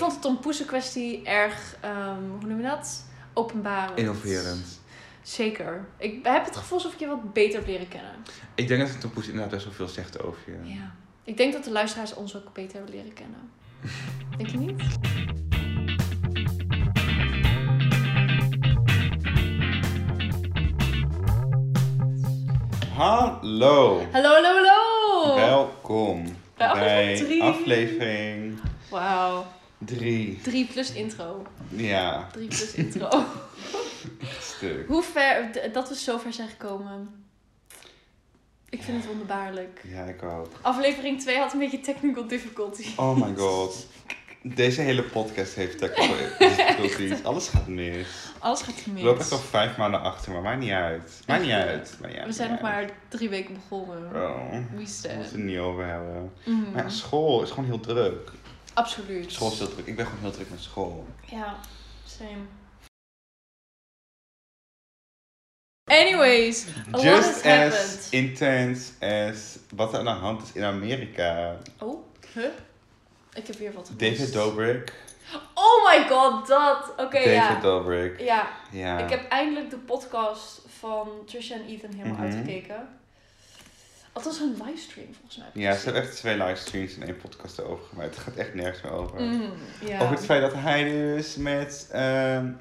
vond de Tom Poesen kwestie erg, ehm, hoe noem je dat? Openbaar. Innoverend. Zeker. Ik heb het gevoel alsof ik je wat beter heb leren kennen. Ik denk dat de Tompoes inderdaad best wel veel zegt over je. Ja. Ik denk dat de luisteraars ons ook beter hebben leren kennen. Denk je niet? Hallo. Hallo, hallo, hallo! Welkom Bij aflevering aflevering Wauw. 3. 3 plus intro. Ja, 3 plus intro. stuk. Hoe ver, dat we zo ver zijn gekomen. Ik vind het wonderbaarlijk. Ja, ik ook. Aflevering 2 had een beetje technical difficulty. Oh my god. Deze hele podcast heeft technical difficulties. Alles gaat mis. Alles gaat We gemist. lopen echt al vijf maanden achter, maar maakt niet uit. Maakt niet uit. Maakt niet uit, We zijn nog maar drie weken begonnen. Oh, We we moeten het er niet over hebben. Mhm. Maar ja, school is gewoon heel druk. Absoluut. School is heel druk. Ik ben gewoon heel druk met school. Ja, same. Anyways, a lot has Just as happened. intense as wat er aan de hand is in Amerika. Oh, huh? Ik heb weer wat gemist. David Dobrik. Oh my god, dat! Oké, David ja. Dobrik. Ja, Ja. ik heb eindelijk de podcast van Trisha en Ethan helemaal Mhm. uitgekeken. Althans een livestream volgens mij. Ja, ze hebben echt twee livestreams en één podcast erover gemaakt. Het gaat echt nergens meer over. Ja. Over het feit dat hij dus met... ehm,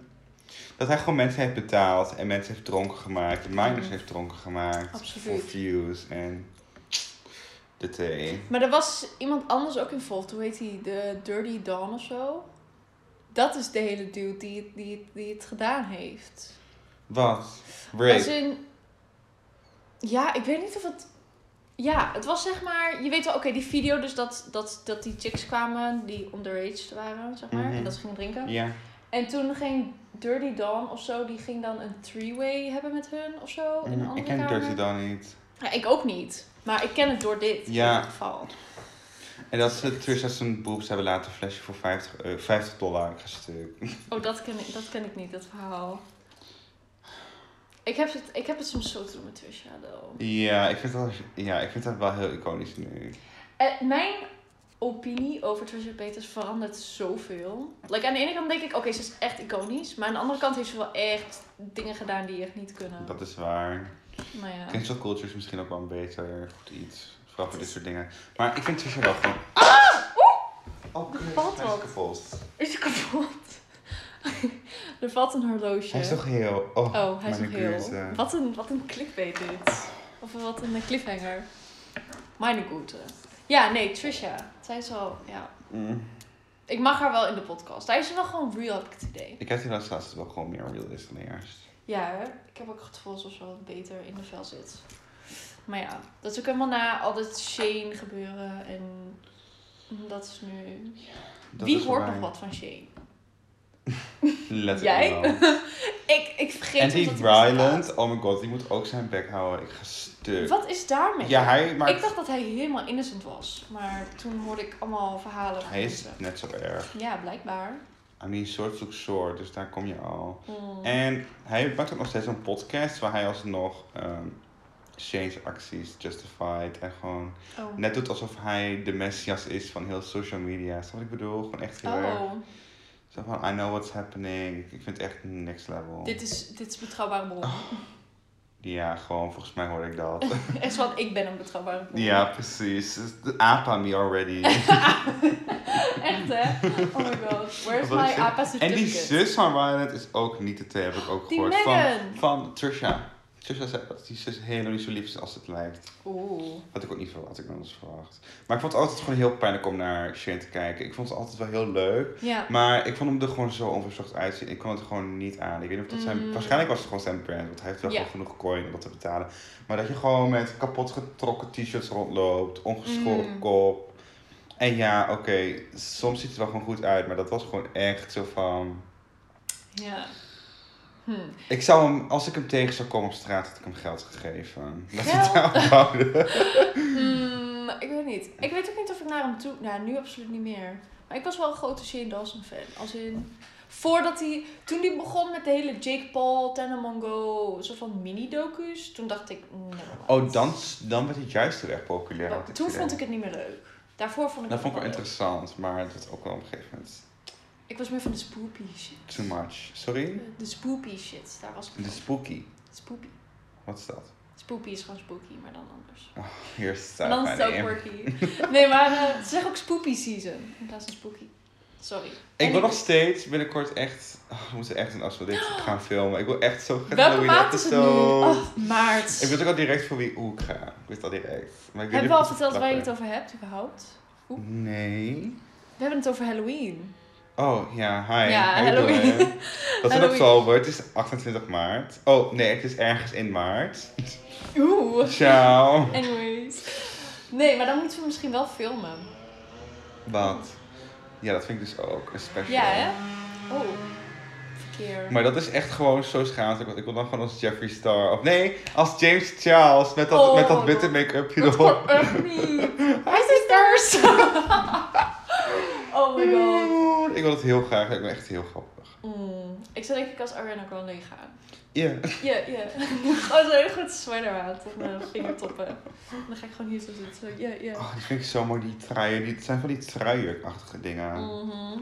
dat hij gewoon mensen heeft betaald en mensen heeft dronken gemaakt. En minors Mhm. heeft dronken gemaakt. Absoluut. Voor views en de thee. Maar er was iemand anders ook involved. Hoe heet hij? De Dirty Dawn of zo? Dat is de hele dude die, het- die, die het gedaan heeft. Wat? Als Rape. in... Ja, ik weet niet of het... Ja, het was zeg maar... Je weet wel, oké, die video dus dat, dat, dat die chicks kwamen die underage waren, zeg maar. Mhm. En dat ze gingen drinken. Ja. En toen ging Dirty Dawn of zo, die ging dan een three-way hebben met hun of zo. In een Mm, andere ik ken kamer. Dirty dan niet. Ja, ik ook niet. Maar ik ken het door dit Ja. in ieder geval. En dat ze Trisha zijn boobs hebben laten flashen voor 50, eh, 50 dollar stuk. Oh, dat ken, ik, dat ken ik niet, dat verhaal. Ik heb het, ik heb het soms zo te doen met though. Ja, ik vind dat, ja, ik vind dat wel heel iconisch nu. Eh, mijn opinie over Trisha Peters verandert zoveel. Like, aan de ene kant denk ik, oké, ze is echt iconisch. Maar aan de andere kant heeft ze wel echt dingen gedaan die echt niet kunnen. Dat is waar. Maar ja. Cancel culture is misschien ook wel een beter goed iets. Vooral voor dit soort dingen. Maar ik vind Trisha wel gewoon... Oh, kut, valt is kapot. Is hij kapot? er valt een horloge. Hij is toch heel... Oh, Oh, hij is nog heel. Güte. Wat een, wat een clickbait dit. Of wat een cliffhanger. Meine Güte. Ja, nee, Trisha. Zij is wel, ja. Mm. Ik mag haar wel in de podcast. Hij is wel gewoon real, heb ik het idee. Ik heb die laatst laatst wel gewoon meer real is dan eerst. Ja, hè? ik heb ook het gevoel alsof ze wat beter in de vel zit. Maar ja, dat is ook helemaal na al dit Shane gebeuren. En dat is nu... Dat Wie is hoort nog wat van Shane? Letterlijk Jij? Ik, ik vergeet En die. Ryland, oh my god, die moet ook zijn bek houden. Ik ga stuk. Wat is daarmee? Ja, hij maakt... Ik dacht dat hij helemaal innocent was. Maar toen hoorde ik allemaal verhalen van Hij is mensen. net zo erg. Ja, blijkbaar. I mean, short zoekt short, dus daar kom je al. Mm. En hij maakt ook nog steeds een podcast waar hij alsnog ehm Shane's acties justified. En gewoon Oh. net doet alsof hij de messias is van heel social media. Snap wat ik bedoel? Gewoon echt heel erg. Zo van, I know what's happening. Ik vind het echt next level. dit is, dit is betrouwbare bron. Oh. Ja, gewoon, volgens mij hoor ik dat. Echt van, ik ben een betrouwbare bron. ja, precies. De apa me already. Echt hè? Oh my god. Where's Wat my? APA En certificate? die zus van Violet is ook niet te te, heb ik ook Die gehoord. Megan. Van, van Trisha. Trisha zei dat die zus helemaal niet zo lief is als het lijkt. Oeh. Had ik ook niet verwacht, ik nooit verwacht. Maar ik vond het altijd gewoon heel pijnlijk om naar Shane te kijken. Ik vond het altijd wel heel leuk. Ja. Maar ik vond hem er gewoon zo onverzorgd uitzien. Ik kon het gewoon niet aan. Ik weet niet of dat zijn... Mm. Waarschijnlijk was het gewoon zijn brand. Want hij heeft wel Ja. gewoon genoeg coin om dat te betalen. Maar dat je gewoon met kapot getrokken t-shirts rondloopt. Ongeschoren Mm. kop. En ja, oké. soms ziet het wel gewoon goed uit. Maar dat was gewoon echt zo van... Ja. Hm. Ik zou hem, als ik hem tegen zou komen op straat, had ik hem geld gegeven. Dat hij Geld? het aanhouden. Hmm, ik weet niet. Ik weet ook niet of ik naar hem toe... Nou, nu absoluut niet meer. Maar ik was wel een grote Shane Dawson fan. Als in... Voordat hij... Toen hij begon met de hele Jake Paul, Tenemongo... soort van mini-docu's. Toen dacht ik... nevermind. Oh, dan, dan werd hij juist heel erg populair. Maar ik toen vond ik het niet meer leuk. Daarvoor vond ik Dat het vond ik wel leuk. interessant, maar werd ook wel op een gegeven moment... Ik was meer van de spoopy shit. Too much. Sorry? De spoopy shit, daar was ik De spooky. Spoopy. Wat is dat? Spoopy is gewoon spooky, maar dan anders. Hier Maar staat dan is het ook quirky. Nee, maar eh, ze zeggen ook spoopy season in plaats van spooky. Sorry. Ik wil nog steeds binnenkort echt... oh, we moeten echt een dit gaan filmen. Ik wil echt zo graag Welke Halloween maand is het nu? Oh, maart. Ik weet ook al direct voor wie hoe ik ga. Ik weet al direct. Maar ik weet Hebben we al verteld waar je het over hebt überhaupt? Nee. We hebben het over Halloween. Oh, ja. Hi. Ja, How you Halloween. Dat is in oktober. Het is 28 maart. Oh, nee. Het is ergens in maart. Oeh. Ciao. Anyways. Nee, maar dan moeten we misschien wel filmen. Wat? Ja, dat vind ik dus ook. Een special. Ja, hè? Oh. Verkeer. Maar dat is echt gewoon zo schaamelijk. Want ik wil dan gewoon als Jeffree Star. Of nee, als James Charles. Met dat, Oh, met dat witte make-upje erop. kan echt niet. Oh my god. Ik wil het heel graag. Ik ben echt heel grappig. Mm. Ik zou denk ik als Ariana Grande gaan. Ja. Ja, ja. Oh, zo'n hele grote sweater aan tot mijn vingertoppen. En dan ga ik gewoon hier zo zitten. Ja, ja. Oh, die vind ik zo mooi, die truien. Die, het zijn van die truienachtige dingen. Mhm.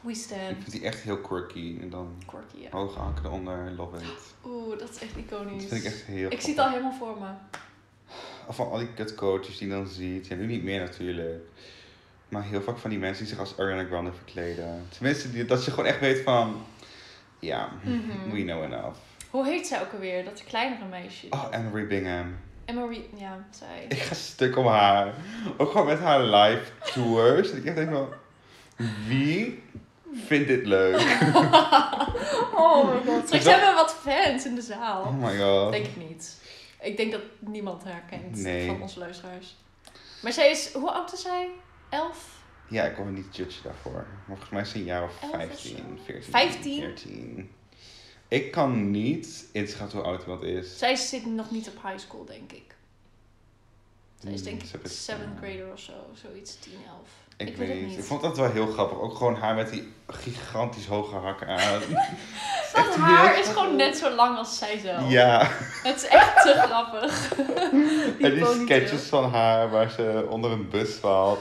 We Ik stand. vind die echt heel quirky. En dan Quirky, ja. hoge hakken eronder. Love it. Oeh, dat is echt iconisch. Dat vind ik echt heel Ik zie het al helemaal voor me. Of van al die kutcoaches die je dan ziet. Ja, nu niet meer natuurlijk. Maar heel vaak van die mensen die zich als Ariana Grande verkleden. Tenminste, die, dat je gewoon echt weet van... Ja, Mhm. we know enough. Hoe heet zij ook alweer? Dat kleinere meisje. Oh, Emery Bingham. Emery, ja, zij. Ik ga stuk om haar. Ook gewoon met haar live tours. Dat ik echt denk van... Wie vindt dit leuk? oh my god. Straks Dat- hebben we wat fans in de zaal. Oh my god. Denk ik niet. Ik denk dat niemand haar kent Nee. van onze luisteraars. Maar zij is, hoe oud is zij? Elf? Ja, ik wil me niet judgen daarvoor. Volgens mij is ze een jaar of Elf of 15, zo. 14, 15? 14. Ik kan niet inschatten hoe oud iemand is. Zij zit nog niet op high school, denk ik. Zij is Hmm, denk ik heeft het, 7th ja. grader of zo. Zoiets, 10, 11. Ik, Ik weet weet het niet. Ik vond dat wel heel grappig. Ook gewoon haar met die gigantisch hoge hakken aan. Dat haar is gewoon net zo lang als zij zelf. ja. Het is echt te grappig. en die sketches van haar waar ze onder een bus valt.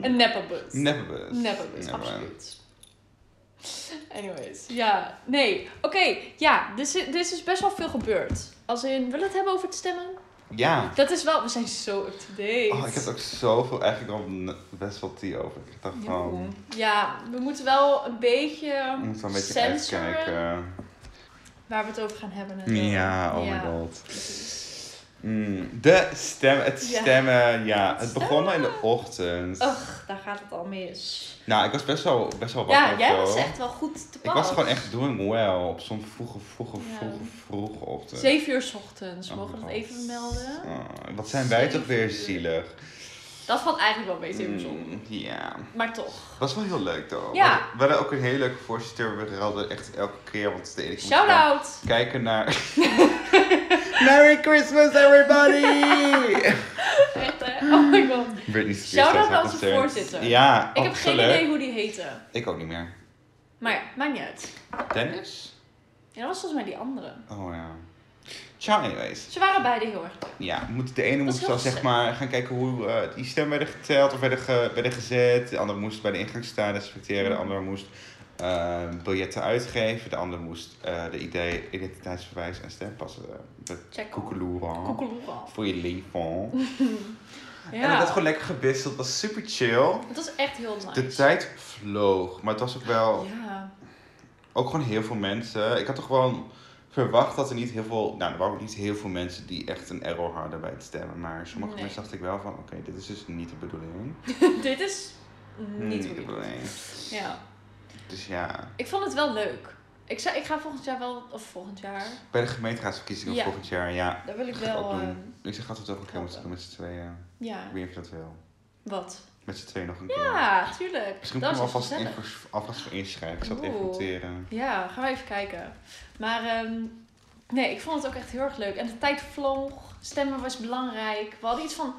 Een. Neppebus. Neppebus, Never. absoluut. Anyways, ja. Nee, oké. ja, dus er is dus best wel veel gebeurd. Als in, willen we het hebben over het stemmen? Ja. Dat is wel, we zijn zo up-to-date. Oh, ik heb ook zoveel eigenlijk al best wel tea over. Ik dacht van, Ja, we moeten wel een beetje we moeten wel een beetje censoren uitkijken. waar we het over gaan hebben. Ja, oh Ja, my god. precies. Mm, de stem, het Ja. stemmen, ja. Het Het begon al in de ochtend. Ugh, daar gaat het al mis. Nou, ik was best wel, best wel wakker Ja, jij was echt wel goed te Ik pas. was gewoon echt doing well op zo'n vroege, vroege, Ja. vroege, vroege ochtend. Zeven uur 's ochtends, Oh mogen we dat even vermelden? Oh, wat zijn wij toch weer zielig. Dat valt eigenlijk wel beetje in zon. Mm, Ja. Maar toch. Dat was wel heel leuk, toch? Ja. We hadden ook een hele leuke voorzitter. We hadden echt elke keer, want de ene Shout-out! kijken naar... Merry Christmas, everybody! Echt hè? Oh my god. Britney Spears. Shout-out onze concert. voorzitter. Ja, Ik heb geen idee hoe die heette. Ik ook niet meer. Maar ja, maakt niet uit. Dennis? Ja, dat was volgens mij die andere. Oh ja. Ciao, anyways. Ze waren beide heel erg leuk. Ja, we moeten- de ene moest dan zeg maar gaan kijken hoe eh, die stemmen werden geteld of werden, ge- werden gezet. De andere moest bij de ingang staan, respecteren. De Mm. andere moest eh, biljetten uitgeven. De andere moest eh, de idee, identiteitsbewijs en stempassen uh, Check. koekeloeren. Koekeloera. Voor je leven. En dat Ja. werd gewoon lekker gewisseld. Het was super chill. Het was echt heel nice. De tijd vloog. Maar het was ook wel... Ja. ook gewoon heel veel mensen. Ik had toch gewoon verwacht dat er niet heel veel. Nou, er waren ook niet heel veel mensen die echt een error hadden bij het stemmen. Maar sommige Nee. mensen dacht ik wel van: oké, dit is dus niet de bedoeling. Dit is niet de bedoeling. Ja. Dus ja, Ik vond het wel leuk. Ik, zou, ik ga volgend jaar wel, of volgend jaar, bij de gemeenteraadsverkiezingen Ja. volgend jaar, ja. daar wil ik ik wel, ehm, Ik zeg altijd ook een keer met, met z'n tweeën. ja. Ik weet of dat wil. Wat? Met z'n tweeën nog een keer. Ja, tuurlijk. Misschien kunnen is we alvast, info, alvast voor inschrijven. Ik zal het even noteren. Ja, gaan we even kijken. Maar ehm, nee, ik vond het ook echt heel erg leuk. En de tijd vloog. Stemmen was belangrijk. We hadden iets van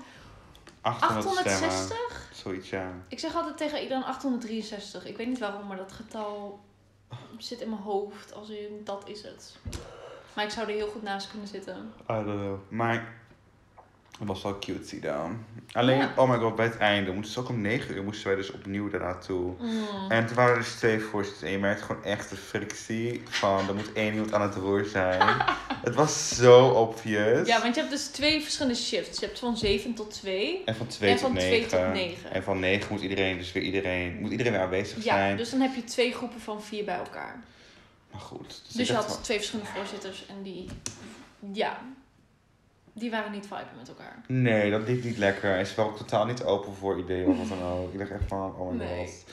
800 stemmen. 860. Zoiets, ja. Ik zeg altijd tegen iedereen 863. Ik weet niet waarom, maar dat getal zit in mijn hoofd. Als in, dat is het. Maar ik zou er heel goed naast kunnen zitten. I don't know. Maar Dat was wel cutesy dan. Alleen, Ja. oh my god, bij het einde moesten ze ook om 9 uur moesten wij dus opnieuw daarnaartoe. Mm. En toen waren er dus twee voorzitters en je merkte gewoon echt de frictie van er moet één iemand aan het roer zijn. het was zo obvious. Ja, want je hebt dus twee verschillende shifts. Je hebt van 7 tot 2. En van 2 en tot van 9. twee tot negen. En van 9 moet iedereen dus weer iedereen, moet iedereen weer aanwezig Ja, zijn. dus dan heb je twee groepen van vier bij elkaar. Maar goed. Dus, Dus je had wel- twee verschillende voorzitters en die, ja, die waren niet viben met elkaar. Nee, dat liep niet lekker. En ze waren ook totaal niet open voor ideeën of wat dan ook. Ik dacht echt van, oh my god.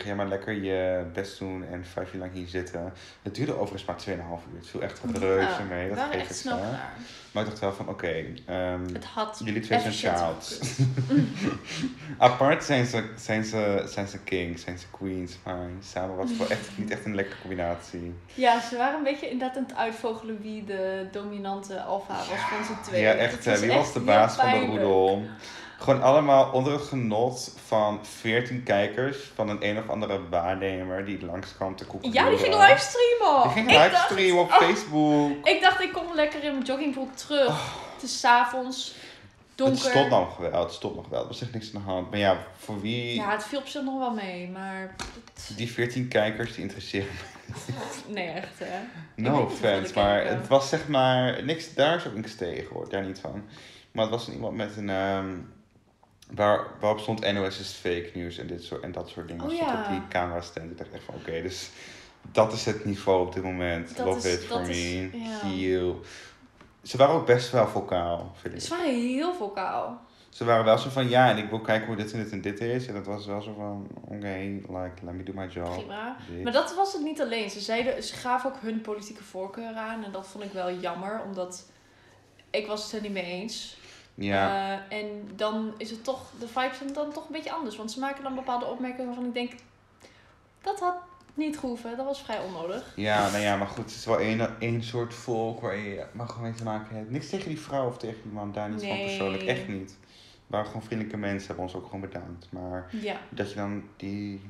Ga jij maar lekker je best doen en vijf uur lang hier zitten. Het duurde overigens maar 2,5 uur. Het viel echt reuze Ja, mee. Dat geeft echt het snel klaar. Maar ik dacht wel van, oké, ehm, Het had jullie twee zijn child. Apart zijn ze, zijn, ze, zijn ze kings, zijn ze queens. Maar samen was het wel echt niet echt een lekkere combinatie. Ja, ze waren een beetje inderdaad aan het uitvogelen wie de dominante alfa was van z'n tweeën. Ja, echt. Wie echt was de baas van de roedel? Gewoon allemaal onder het genot van 14 kijkers van een een of andere waarnemer die langskwam te koeken. Ja, die ging livestreamen. Die ging livestreamen op Oh. Facebook. Ik dacht, ik kom lekker in mijn joggingbroek terug. Het is 's avonds, donker. Het stond nog wel, het stond nog wel. Er was echt niks aan de hand. Maar ja, voor wie Ja, het viel op zich nog wel mee, maar... het- die 14 kijkers die interesseren Nee, echt hè. No offense, maar het was zeg maar niks, daar is ook niks tegen hoor, daar niet van. Maar het was iemand met een, ehm, waar, waarop stond NOS is fake news en, dit soort, en dat soort dingen. Oh, stond ja. op die camera stand. Ik dacht echt van oké, dus dat is het niveau op dit moment. Dat Love is- it for is- me. ja. Heel. Ze waren ook best wel vocaal, vind ik. Ze waren heel vocaal. Ze waren wel zo van ja, en ik wil kijken hoe dit en dit en dit is. En dat was wel zo van oké, like, let me do my job. Prima. Dit. Maar dat was het niet alleen. Ze, zeiden, ze gaven ook hun politieke voorkeur aan. En dat vond ik wel jammer, omdat ik was het er niet mee eens. Ja, Eh, en dan is het toch, de vibes zijn dan toch een beetje anders. Want ze maken dan bepaalde opmerkingen waarvan ik denk, dat had niet gehoeven. Dat was vrij onnodig. Ja, nou ja, maar goed, het is wel één, één soort volk waar je maar gewoon mee te maken hebt. Niks tegen die vrouw of tegen die man, daar niet van persoonlijk, echt niet. Het waren gewoon vriendelijke mensen, hebben ons ook gewoon bedankt. Maar Ja. dat je dan die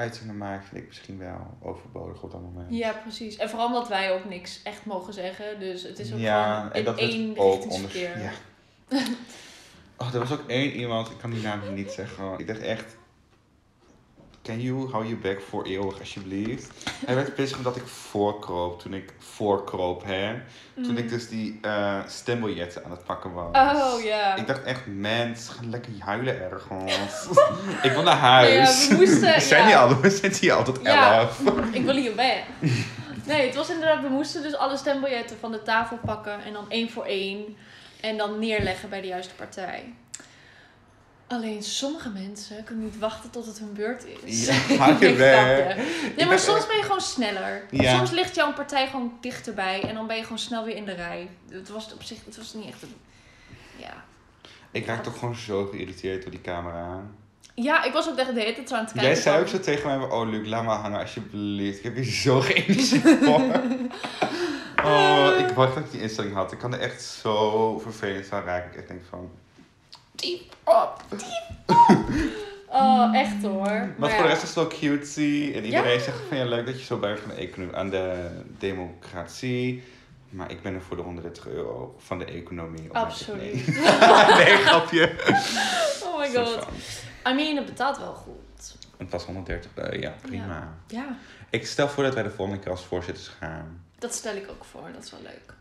uitingen maakt, vind ik misschien wel overbodig op dat moment. ja, precies. En vooral omdat wij ook niks echt mogen zeggen. Dus het is ook ja, gewoon en in dat één ook onder... Ja. Oh, er was ook één iemand, ik kan die naam niet zeggen. Ik dacht echt, can you hou je bek voor eeuwig alsjeblieft? Hij werd pissig omdat ik voorkroop, toen ik voorkroop, hè. Toen Mm. ik dus die eh stembiljetten aan het pakken was. Oh ja. Ik dacht echt, mens, ga lekker huilen ergens. ik wil naar Nou ja, huis. we moesten- we zijn ja. al, we zijn hier al tot Ja. elf. Ik wil hier weg. Nee, het was inderdaad, we moesten dus alle stembiljetten van de tafel pakken en dan één voor één. En dan neerleggen bij de juiste partij. Alleen sommige mensen kunnen niet wachten tot het hun beurt is. Ja, hou je weg. Nee, maar soms ben je gewoon sneller. Ja. Soms ligt jouw partij gewoon dichterbij en dan ben je gewoon snel weer in de rij. Het was op zich, het was niet echt een... Ja. Ik raak toch gewoon zo geïrriteerd door die camera. Ja, ik was ook echt de hele tijd zo aan het kijken. Jij zei ook zo tegen mij, oh Luc, laat maar hangen alsjeblieft. Ik heb hier zo geen energie voor. Oh, ik wacht dat ik die instelling had. Ik kan er echt zo vervelend van raken. Ik echt denk van... Diep op, diep op. Oh, echt hoor. Maar Maar voor de rest is het wel cutesy. En iedereen Ja. zegt van ja, leuk dat je zo buigt van de economie aan de democratie. Maar ik ben er voor de 130 euro van de economie. Absoluut. nee, grapje. Oh my god. I mean, het betaalt wel goed. Het was 130 euro, ja, prima. Ja, Ik stel voor dat wij de volgende keer als voorzitters gaan. dat stel ik ook voor. Dat is wel leuk.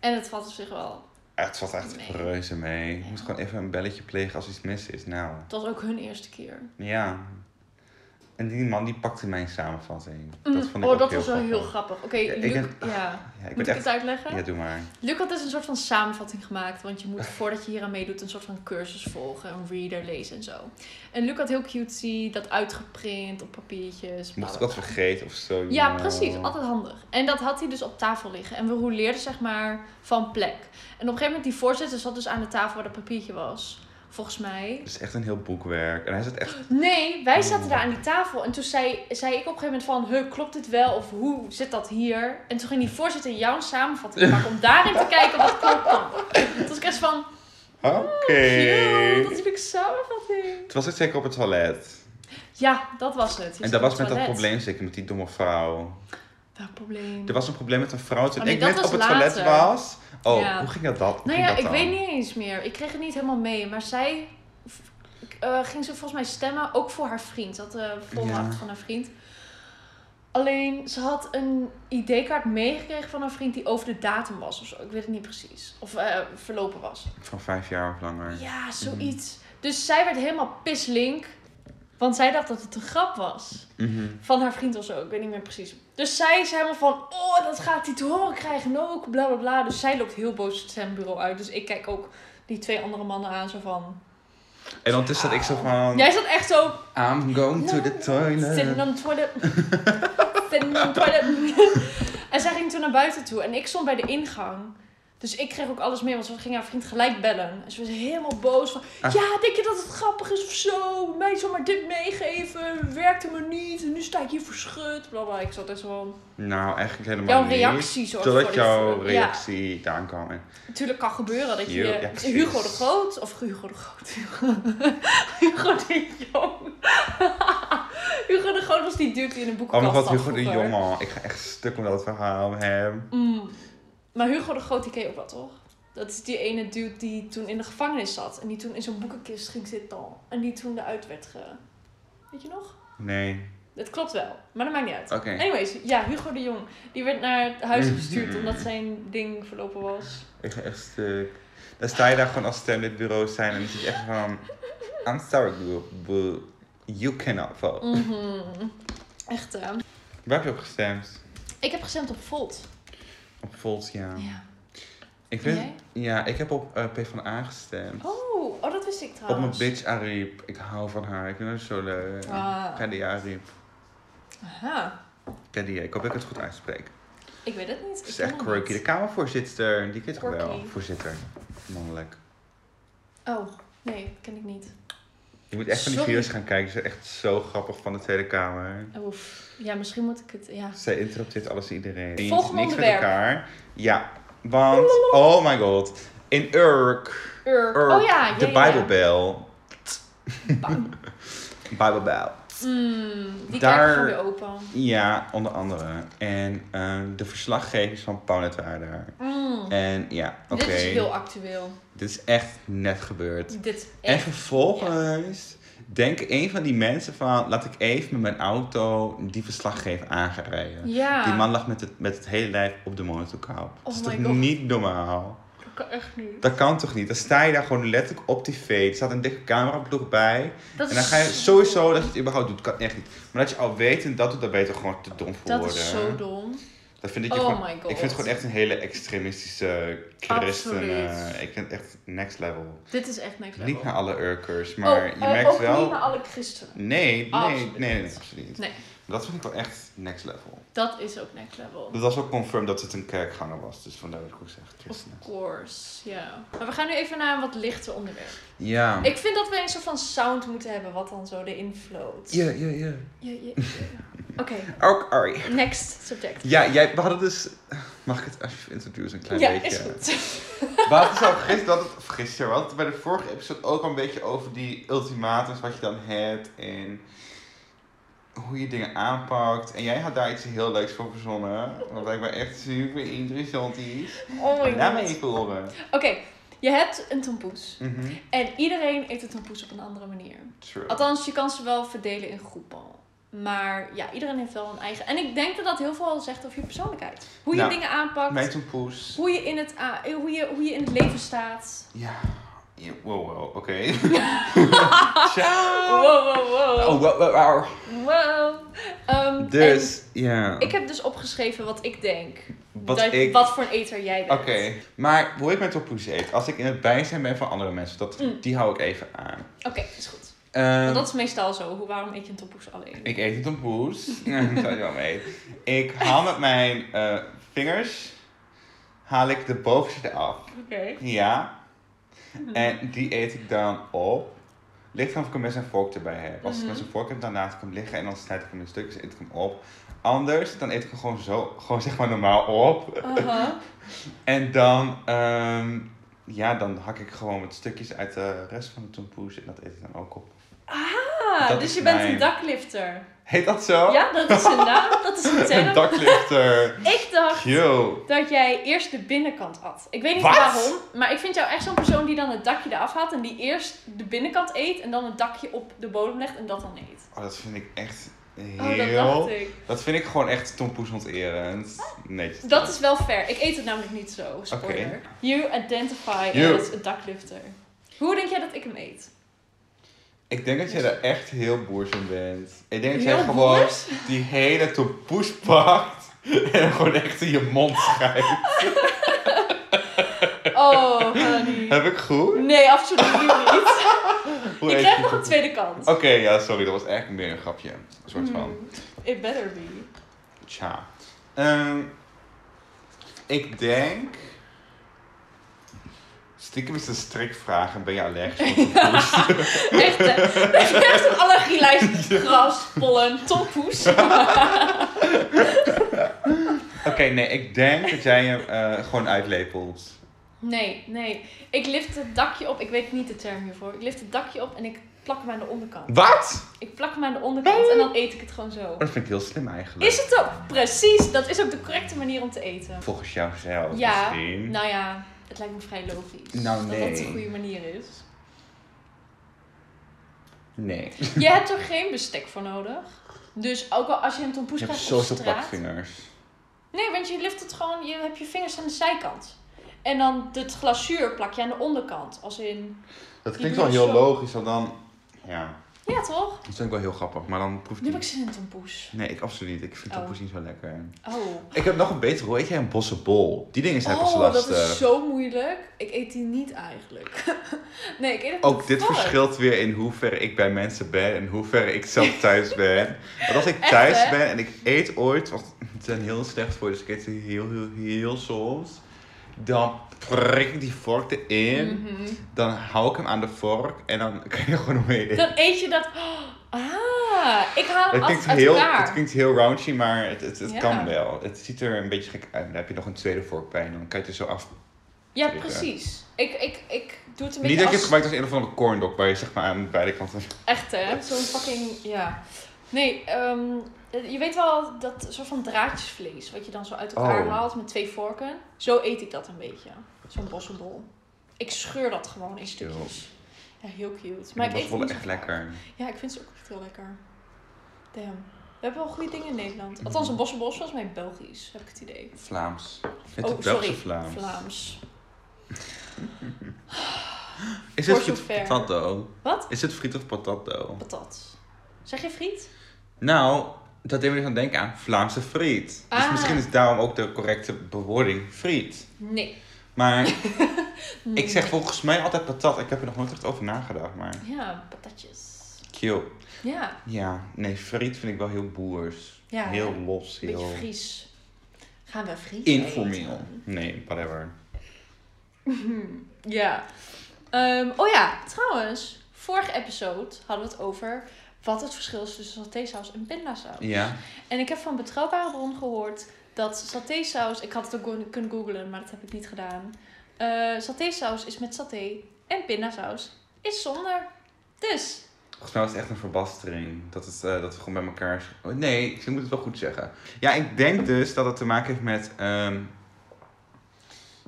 En het valt op zich wel. Ah, Het valt echt Nee. reuze mee. Je moet gewoon even een belletje plegen als iets mis is. Nou, Het was ook hun eerste keer. ja. En die man die pakte mijn samenvatting. Dat Mm, vond ik oh, dat was wel heel grappig. Oké, Ja, ik Luc, ben- ja. Ja, ik Moet ik het uitleggen? Ja, doe maar. Luc had dus een soort van samenvatting gemaakt. Want je moet voordat je hier aan meedoet een soort van cursus volgen. Een reader lezen en zo. En Luc had heel cutesy dat uitgeprint op papiertjes. Mocht ik bla. vergeten of zo. Ja, nou. precies. Altijd handig. En dat had hij dus op tafel liggen. En we rouleerden zeg maar van plek. En op een gegeven moment die voorzitter zat dus aan de tafel waar dat papiertje was. Volgens mij. Het is echt een heel boekwerk. En hij zat echt... Nee, wij zaten daar aan die tafel. En toen zei, zei ik op een gegeven moment van... Huh, klopt dit wel? Of hoe zit dat hier? En toen ging die voorzitter jouw samenvatting maken... om daarin te kijken wat klopt dan. Toen was ik echt van... Oké. Yo, dat is een samenvatting. Het was het zeker op het toilet. Ja, dat was het. Je En dat was met dat probleem zeker met die domme vrouw. Welk probleem? Er was een probleem met een vrouw toen Oh, nee, ik dat net op het toilet was. Oh, Ja. hoe ging dat dan? Hoe Nou ja, dat ik dan? weet niet eens meer. Ik kreeg het niet helemaal mee. Maar zij eh, ging ze volgens mij stemmen, ook voor haar vriend. Ze had de volmacht Ja. van haar vriend. Alleen, ze had een ID-kaart meegekregen van haar vriend die over de datum was of zo. Ik weet het niet precies. Of eh, verlopen was. Van vijf jaar of langer. Ja, zoiets. Dus zij werd helemaal pislink. Want zij dacht dat het een grap was. Mhm. Van haar vriend of zo, ik weet niet meer precies. Dus zij is helemaal van, oh, dat gaat hij te horen krijgen ook, bla bla bla. Dus zij loopt heel boos het stembureau uit. Dus ik kijk ook die twee andere mannen aan, zo van... En ondertussen zat ik zo van... Jij zat echt zo, I'm going to the toilet. sitting on the toilet. sitting on the toilet. en zij ging toen naar buiten toe. En ik stond bij de ingang. Dus ik kreeg ook alles mee, want ze ging haar vriend gelijk bellen. En ze was helemaal boos van, Ah. ja, denk je dat het grappig is of zo? Mij zomaar dit meegeven, werkte me niet. En nu sta ik hier verschut, bla bla. Ik zat echt zo van... Nou, eigenlijk helemaal Jouw niet. reactie zorgt Totdat jouw reactie daar kwam. En- Ja, natuurlijk kan gebeuren dat je... Ja. Hugo de Groot, of Hugo de Groot. Hugo de Jong. Hugo de Groot was die dude die in een Oh boekenkast mijn god, zat Hugo de vroeger. Jonge. Ik ga echt stuk met dat verhaal met hem. Mm. Maar Hugo de Groot, die ken je ook wel, toch? Dat is die ene dude die toen in de gevangenis zat. En die toen in zo'n boekenkist ging zitten. En die toen eruit werd ge... Weet je nog? Nee. Dat klopt wel, maar dat maakt niet uit. Anyways, ja, Hugo de Jong. Die werd naar het huis gestuurd omdat zijn ding verlopen was. Ik ga echt stuk. Dan sta je daar gewoon als stem dit bureau zijn en dan zit je echt van... I'm sorry, you cannot vote. Mhm. Echt, hè? Waar heb je op gestemd? Ik heb gestemd op Volt. Op Volt, ja. Ja. Ik vind, ja, ik heb op uh, PvdA gestemd. Oh, oh, dat wist ik op trouwens. mijn bitch Ariep. Ik hou van haar. Ik vind haar zo leuk. Ah. Paddy Ariep. Aha. Paddy, ik hoop dat ik het goed uitspreek. Ik weet het niet. Ik is echt quirky. De. Kamervoorzitter, die kent toch wel? Voorzitter. Mannelijk. Oh, nee, ken ik niet. Je moet echt van die Sorry. video's gaan kijken. Ze zijn echt zo grappig van de Tweede Kamer. Oef. Ja, misschien moet ik het, ja. Zij interrupteert alles en iedereen. Volgende Niks met elkaar. Ja, want... Oh my god. In Urk. Urk. Urk Oh ja, ja, de ja, ja. Bijbelbel. Bijbelbel. Mm, die Daar- gewoon weer open. Ja, onder andere. En eh, de verslaggevers van Pauwnet waren daar. Mm. En ja, oké. Dit is heel actueel. Dit is echt net gebeurd. Dit is En echt... vervolgens denkt een van die mensen van... Laat ik even met mijn auto die verslaggever aanrijden. Ja. Die man lag met het, met het hele lijf op de monitorkap. dat Oh is my toch God. niet normaal? Dat kan echt niet. Dat kan toch niet? Dan sta je daar gewoon letterlijk op tv. Er staat een dikke cameraploeg bij. Dat En dan is ga je sowieso dat je het überhaupt doet. Kan echt niet. Maar dat je al weet en dat doet, dan ben je toch gewoon te dom voor Dat worden. is zo dom. Dat vind ik je Oh gewoon... my god. Ik vind het gewoon echt een hele extremistische christen. Eh, ik vind het echt next level. Dit is echt next level. Niet naar alle Urkers, maar oh, je eh, merkt ook wel... niet naar alle christenen. Nee, nee, Absoluut nee, absoluut niet. Nee. Dat vind ik wel echt next level. Dat is ook next level. Dat was ook confirmed dat het een kerkganger was. Dus vandaar dat ik ook zeg Of christenen. course, ja. Maar we gaan nu even naar een wat lichter onderwerp. Ja. Ik vind dat we een soort van sound moeten hebben wat dan zo erin float. Ja, ja, ja. Ja, ja, ja. Oké, Ook Ari. next subject. Ja, jij, we hadden dus... Mag ik het alsjeblieft introduceren, een klein ja, beetje? is goed. We hadden zo gisteren, dat het, gisteren, we hadden bij de vorige episode ook al een beetje over die ultimatums wat je dan hebt en hoe je dingen aanpakt. En jij had daar iets heel leuks voor verzonnen, wat blijkbaar echt super interessant is. Oh my Laat me god. even horen. Oké, je hebt een tompoes. Mhm. En iedereen eet een tompoes op een andere manier. True. Althans, je kan ze wel verdelen in groepen. Maar ja, iedereen heeft wel een eigen... En ik denk dat dat heel veel zegt over je persoonlijkheid. Hoe je Nou, dingen aanpakt. Hoe je, in het, a- hoe, je, hoe je in het leven staat. Ja. ja wow, wow, oké. Wow, Ciao. wow, wow. Oh, wow, wow, wow. Wow. Ehm, Dus, ja. ik heb dus opgeschreven wat ik denk. Wat dat, ik... wat voor een eter jij bent. Oké, maar hoe ik mijn tompoes eet, als ik in het bijzijn ben van andere mensen, dat, Mm. die hou ik even aan. Oké, is goed. Want dat is meestal zo. Hoe, waarom eet je een tompoes alleen? Ik eet een tompoes. Dat zou je wel mee. Ik haal met mijn eh, vingers, haal ik de bovenste eraf. Oké. Ja. En die eet ik dan op. Ligt eraan of ik een mes en vork erbij heb. Als ik Mhm. mes en vork heb, dan laat ik hem liggen en dan snijd ik hem in stukjes en eet ik hem op. Anders, dan eet ik hem gewoon zo, gewoon zeg maar normaal op. Aha. En dan, ehm, ja, dan hak ik gewoon wat stukjes uit de rest van de tompoes en dat eet ik dan ook op. Ah, Dat dus je bent mijn- een daklifter. Heet dat zo? Ja, dat is een naam. Dat is een Een term. daklifter. Ik dacht Yo. dat jij eerst de binnenkant at. Ik weet niet waarom, maar ik vind jou echt zo'n persoon die dan het dakje eraf haalt en die eerst de binnenkant eet en dan het dakje op de bodem legt en dat dan eet. Oh, dat vind ik echt Oh, dat heel... dat vind ik gewoon echt tompoes onterend. Nee. Dat is wel fair. Ik eet het namelijk niet zo. Spoiler. Oké. You identify You. as een daklifter. Hoe denk jij dat ik hem eet? Ik denk dat jij er echt heel boers in bent. Ik denk dat Heel jij gewoon boers? die hele tompoes pakt en gewoon echt in je mond schijnt. Oh, honey. Heb ik goed? Nee, absoluut niet. Hoe krijgt je nog een tweede kans. Oké, ja, sorry, dat was eigenlijk meer een grapje. Een soort van. Hmm, It better be. Tja. Ehm, ik denk. Stiekem is de strikvraag en ben je allergisch voor tompoes? Echt, hè? Dat is echt een allergielijst. Gras, pollen, tompoes. Oké, nee, ik denk dat jij hem eh, gewoon uitlepelt. Nee, nee. Ik lift het dakje op. Ik weet niet de term hiervoor. Ik lift het dakje op en ik plak hem aan de onderkant. Wat? Ik plak hem aan de onderkant en dan eet ik het gewoon zo. Dat vind ik heel slim eigenlijk. Is het ook? Precies. Dat is ook de correcte manier om te eten. Volgens jou zelf Ja, misschien. Nou ja, het lijkt me vrij logisch. Nou, Dat dat nee. de goede manier is. Nee. Je hebt er geen bestek voor nodig. Dus ook al als je een tompoes Je hebt krijgt op straat. plakvingers. Nee, want je lift het gewoon, je hebt je vingers aan de zijkant. En dan het glazuur plak je aan de onderkant. Als in, Dat klinkt wel je heel zo. logisch, want dan... Ja, ja toch? dat vind ik wel heel grappig, maar dan proeft Nu heb ik zin in een tompoes. Nee, ik absoluut niet. Ik vind Oh. tompoes niet zo lekker. Oh. Ik heb nog een betere. Hoe eet jij een bossenbol? Die dingen zijn pas Oh, lastig. dat is zo moeilijk. Ik eet die niet eigenlijk. nee, ik eet het Ook met dit verschilt weer in hoeverre ik bij mensen ben en hoeverre ik zelf thuis ben. Want als ik Echt, thuis hè? ben en ik eet ooit, want het zijn heel slecht voor je, dus ik eet ze heel, heel, heel soms. Dan prik ik die vork erin, Mhm. dan hou ik hem aan de vork en dan kan je er gewoon eten. Dan eet je dat... Ah, ik haal hem Het af klinkt, uit heel, elkaar. het klinkt heel raunchy, maar het, het, het Ja. kan wel. Het ziet er een beetje gek uit. Dan heb je nog een tweede vork bij en dan kan je het er zo af. Ja, precies. Ik, ik, ik doe het een Niet beetje dat je het als... gebruikt als een of andere corn dog, waar je zeg maar aan beide kanten... Echt hè? Zo'n fucking... Ja. Nee, ehm, je weet wel dat soort van draadjesvlees... wat je dan zo uit elkaar Oh. haalt met twee vorken. Zo eet ik dat een beetje. Zo'n bossenbol. Ik scheur dat gewoon in stukjes. Ja, heel cute. Maar ik eet was het echt lekker. Ja, ik vind ze ook echt heel lekker. Damn. We hebben wel goede dingen in Nederland. Althans, een bossenbol is volgens mij Belgisch, heb ik het idee. Vlaams. Het oh, is Belgische sorry. Vlaams. Vlaams. Is het friet of patatdo? Wat? Is het friet of patatdo? Patat. Zeg je friet? Nou, dat deed me dus aan denken aan Vlaamse friet. Dus Ah. misschien is daarom ook de correcte bewoording friet. Nee. Maar ik zeg volgens mij altijd patat. Ik heb er nog nooit echt over nagedacht, maar... Ja, patatjes. Cute. Ja. Ja, nee, friet vind ik wel heel boers. Ja, heel los, Beetje heel Fries. Gaan we Fries informeel. eten? Nee, whatever. Ja. Ehm, oh ja, trouwens. Vorige episode hadden we het over wat het verschil is tussen satésaus en pindasaus. Ja. En ik heb van betrouwbare bron gehoord dat satésaus... Ik had het ook kunnen googlen, maar dat heb ik niet gedaan. Eh satésaus is met saté en pindasaus is zonder. Dus, Volgens mij was het echt een verbastering. Dat, het, eh, dat we gewoon bij elkaar... Oh, nee, ik moet het wel goed zeggen. Ja, ik denk dus dat het te maken heeft met... ehm,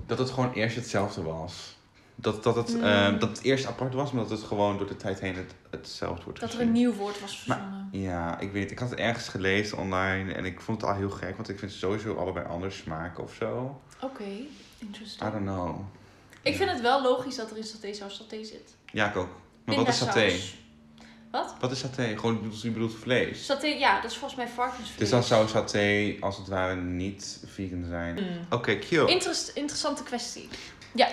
dat het gewoon eerst hetzelfde was. Dat, dat, het, ehm, Mm. dat het eerst apart was, maar dat het gewoon door de tijd heen het, hetzelfde wordt dat er een nieuw woord was verzonnen. Ja, ik weet Ik had het ergens gelezen online en ik vond het al heel gek. Want ik vind sowieso allebei anders smaken of zo. Oké, I interesting. don't know. Ik vind het wel logisch dat er in satésaus saté zit. Ja, ik ook. Maar wat is saté? Wat? Wat is saté? Gewoon, je bedoelt- vlees? Saté, ja, dat is volgens mij varkensvlees. Dus dan zou saté als het ware niet vegan zijn. Mm. Oké, cute. Interest, interessante kwestie.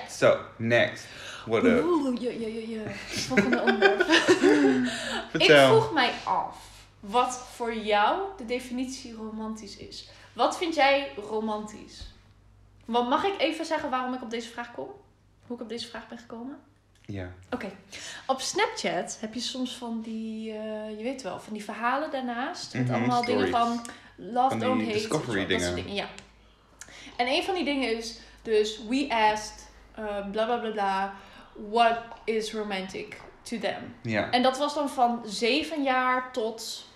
So, next. What up? Oeh, je, je, je, je. Volgende onderwerp. Ik Vertel. vroeg mij af wat voor jou de definitie romantisch is. Wat vind jij romantisch? Want mag ik even zeggen waarom ik op deze vraag kom? Hoe ik op deze vraag ben gekomen? Ja. Oké. Op Snapchat heb je soms van die, eh, je weet wel, van die verhalen daarnaast. Met Mhm, allemaal dingen van love, Van die don't hate. discovery dat soort dingen. Ja. En een van die dingen is dus, we asked, eh, bla bla bla bla, what is romantic? to them. Ja. En dat was dan van 7 jaar tot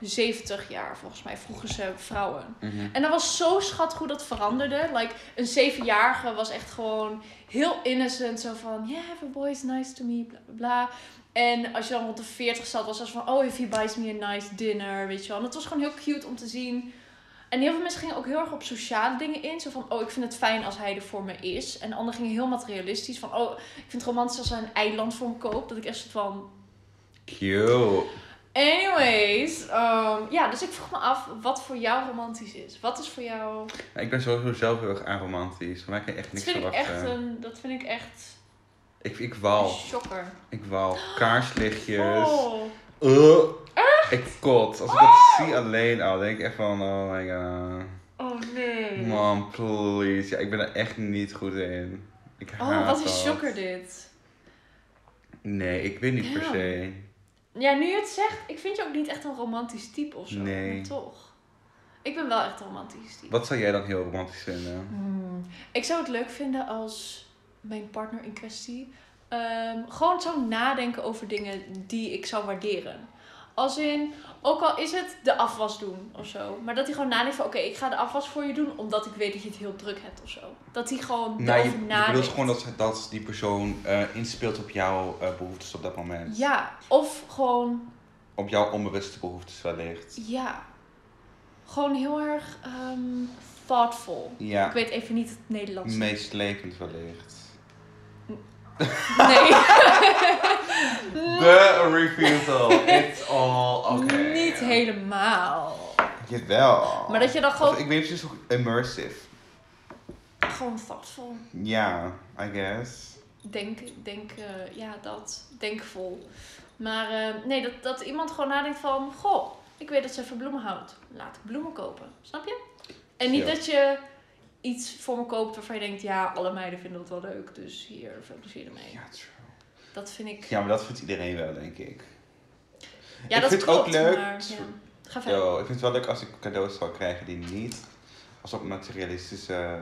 70 jaar, volgens mij, vroegen ze vrouwen. Mhm. En dat was zo schattig hoe dat veranderde. Like, een zevenjarige was echt gewoon heel innocent. Zo van, yeah, every boy is nice to me, bla bla bla. En als je dan rond de 40 zat, was dat van, oh, if he buys me a nice dinner, weet je wel. En het was gewoon heel cute om te zien. En heel veel mensen gingen ook heel erg op sociale dingen in. Zo van, oh, ik vind het fijn als hij er voor me is. En anderen gingen heel materialistisch. Van, oh, ik vind het romantisch als hij een eiland voor me koopt. Dat ik echt soort van, Cute. Anyways, ehm, ja, dus ik vroeg me af wat voor jou romantisch is. Wat is voor jou... Ja, Ik ben sowieso zelf heel erg aromantisch. Voor mij kan je echt Dat niks vind, ik verwachten. echt een, dat vind ik echt Ik, ik wal. shocker. Ik wal. Kaarslichtjes. Oh. Uh, ik kot. Als ik dat zie alleen al, denk ik echt van, oh my god. oh nee. Man, please. Ja, ik ben er echt niet goed in. Ik haat Oh, wat een dat. shocker dit. Nee, ik weet niet per se. Ja, nu je het zegt, ik vind je ook niet echt een romantisch type of zo. Nee. Maar toch. Ik ben wel echt een romantisch type. Wat zou jij dan heel romantisch vinden? Hmm. Ik zou het leuk vinden als mijn partner in kwestie ehm, gewoon zou nadenken over dingen die ik zou waarderen. Als in, ook al is het de afwas doen of zo, maar dat hij gewoon nadenkt van oké, ik ga de afwas voor je doen omdat ik weet dat je het heel druk hebt of zo. Dat hij gewoon Nou, je, daarover je nadenkt. bedoelt gewoon dat, dat die persoon eh, inspeelt op jouw eh, behoeftes op dat moment. Ja, of gewoon, Op jouw onbewuste behoeftes wellicht. ja, gewoon heel erg ehm, thoughtful. Ik Ja, weet even niet het Nederlands. meeslepend wellicht. Nee. The refusal. It's all okay. Niet helemaal. Jawel. Maar dat je dan gewoon, Of ik weet precies hoe immersive. gewoon thoughtful. Ja, I guess. Denk, denk, eh, ja, dat. Denkvol. Maar eh, nee, dat, dat iemand gewoon nadenkt van, goh, ik weet dat ze van bloemen houdt. Laat ik bloemen kopen. Snap je? En niet Ja. dat je iets voor me koopt waarvan je denkt, ja, alle meiden vinden het wel leuk, dus hier, veel plezier ermee. Ja, true. Dat vind ik, Ja, maar dat vindt iedereen wel, denk ik. ja, ik dat vind klopt, ook leuk. maar, ja. Ga verder. Yo, ik vind het wel leuk als ik cadeaus zou krijgen die niet als op materialistische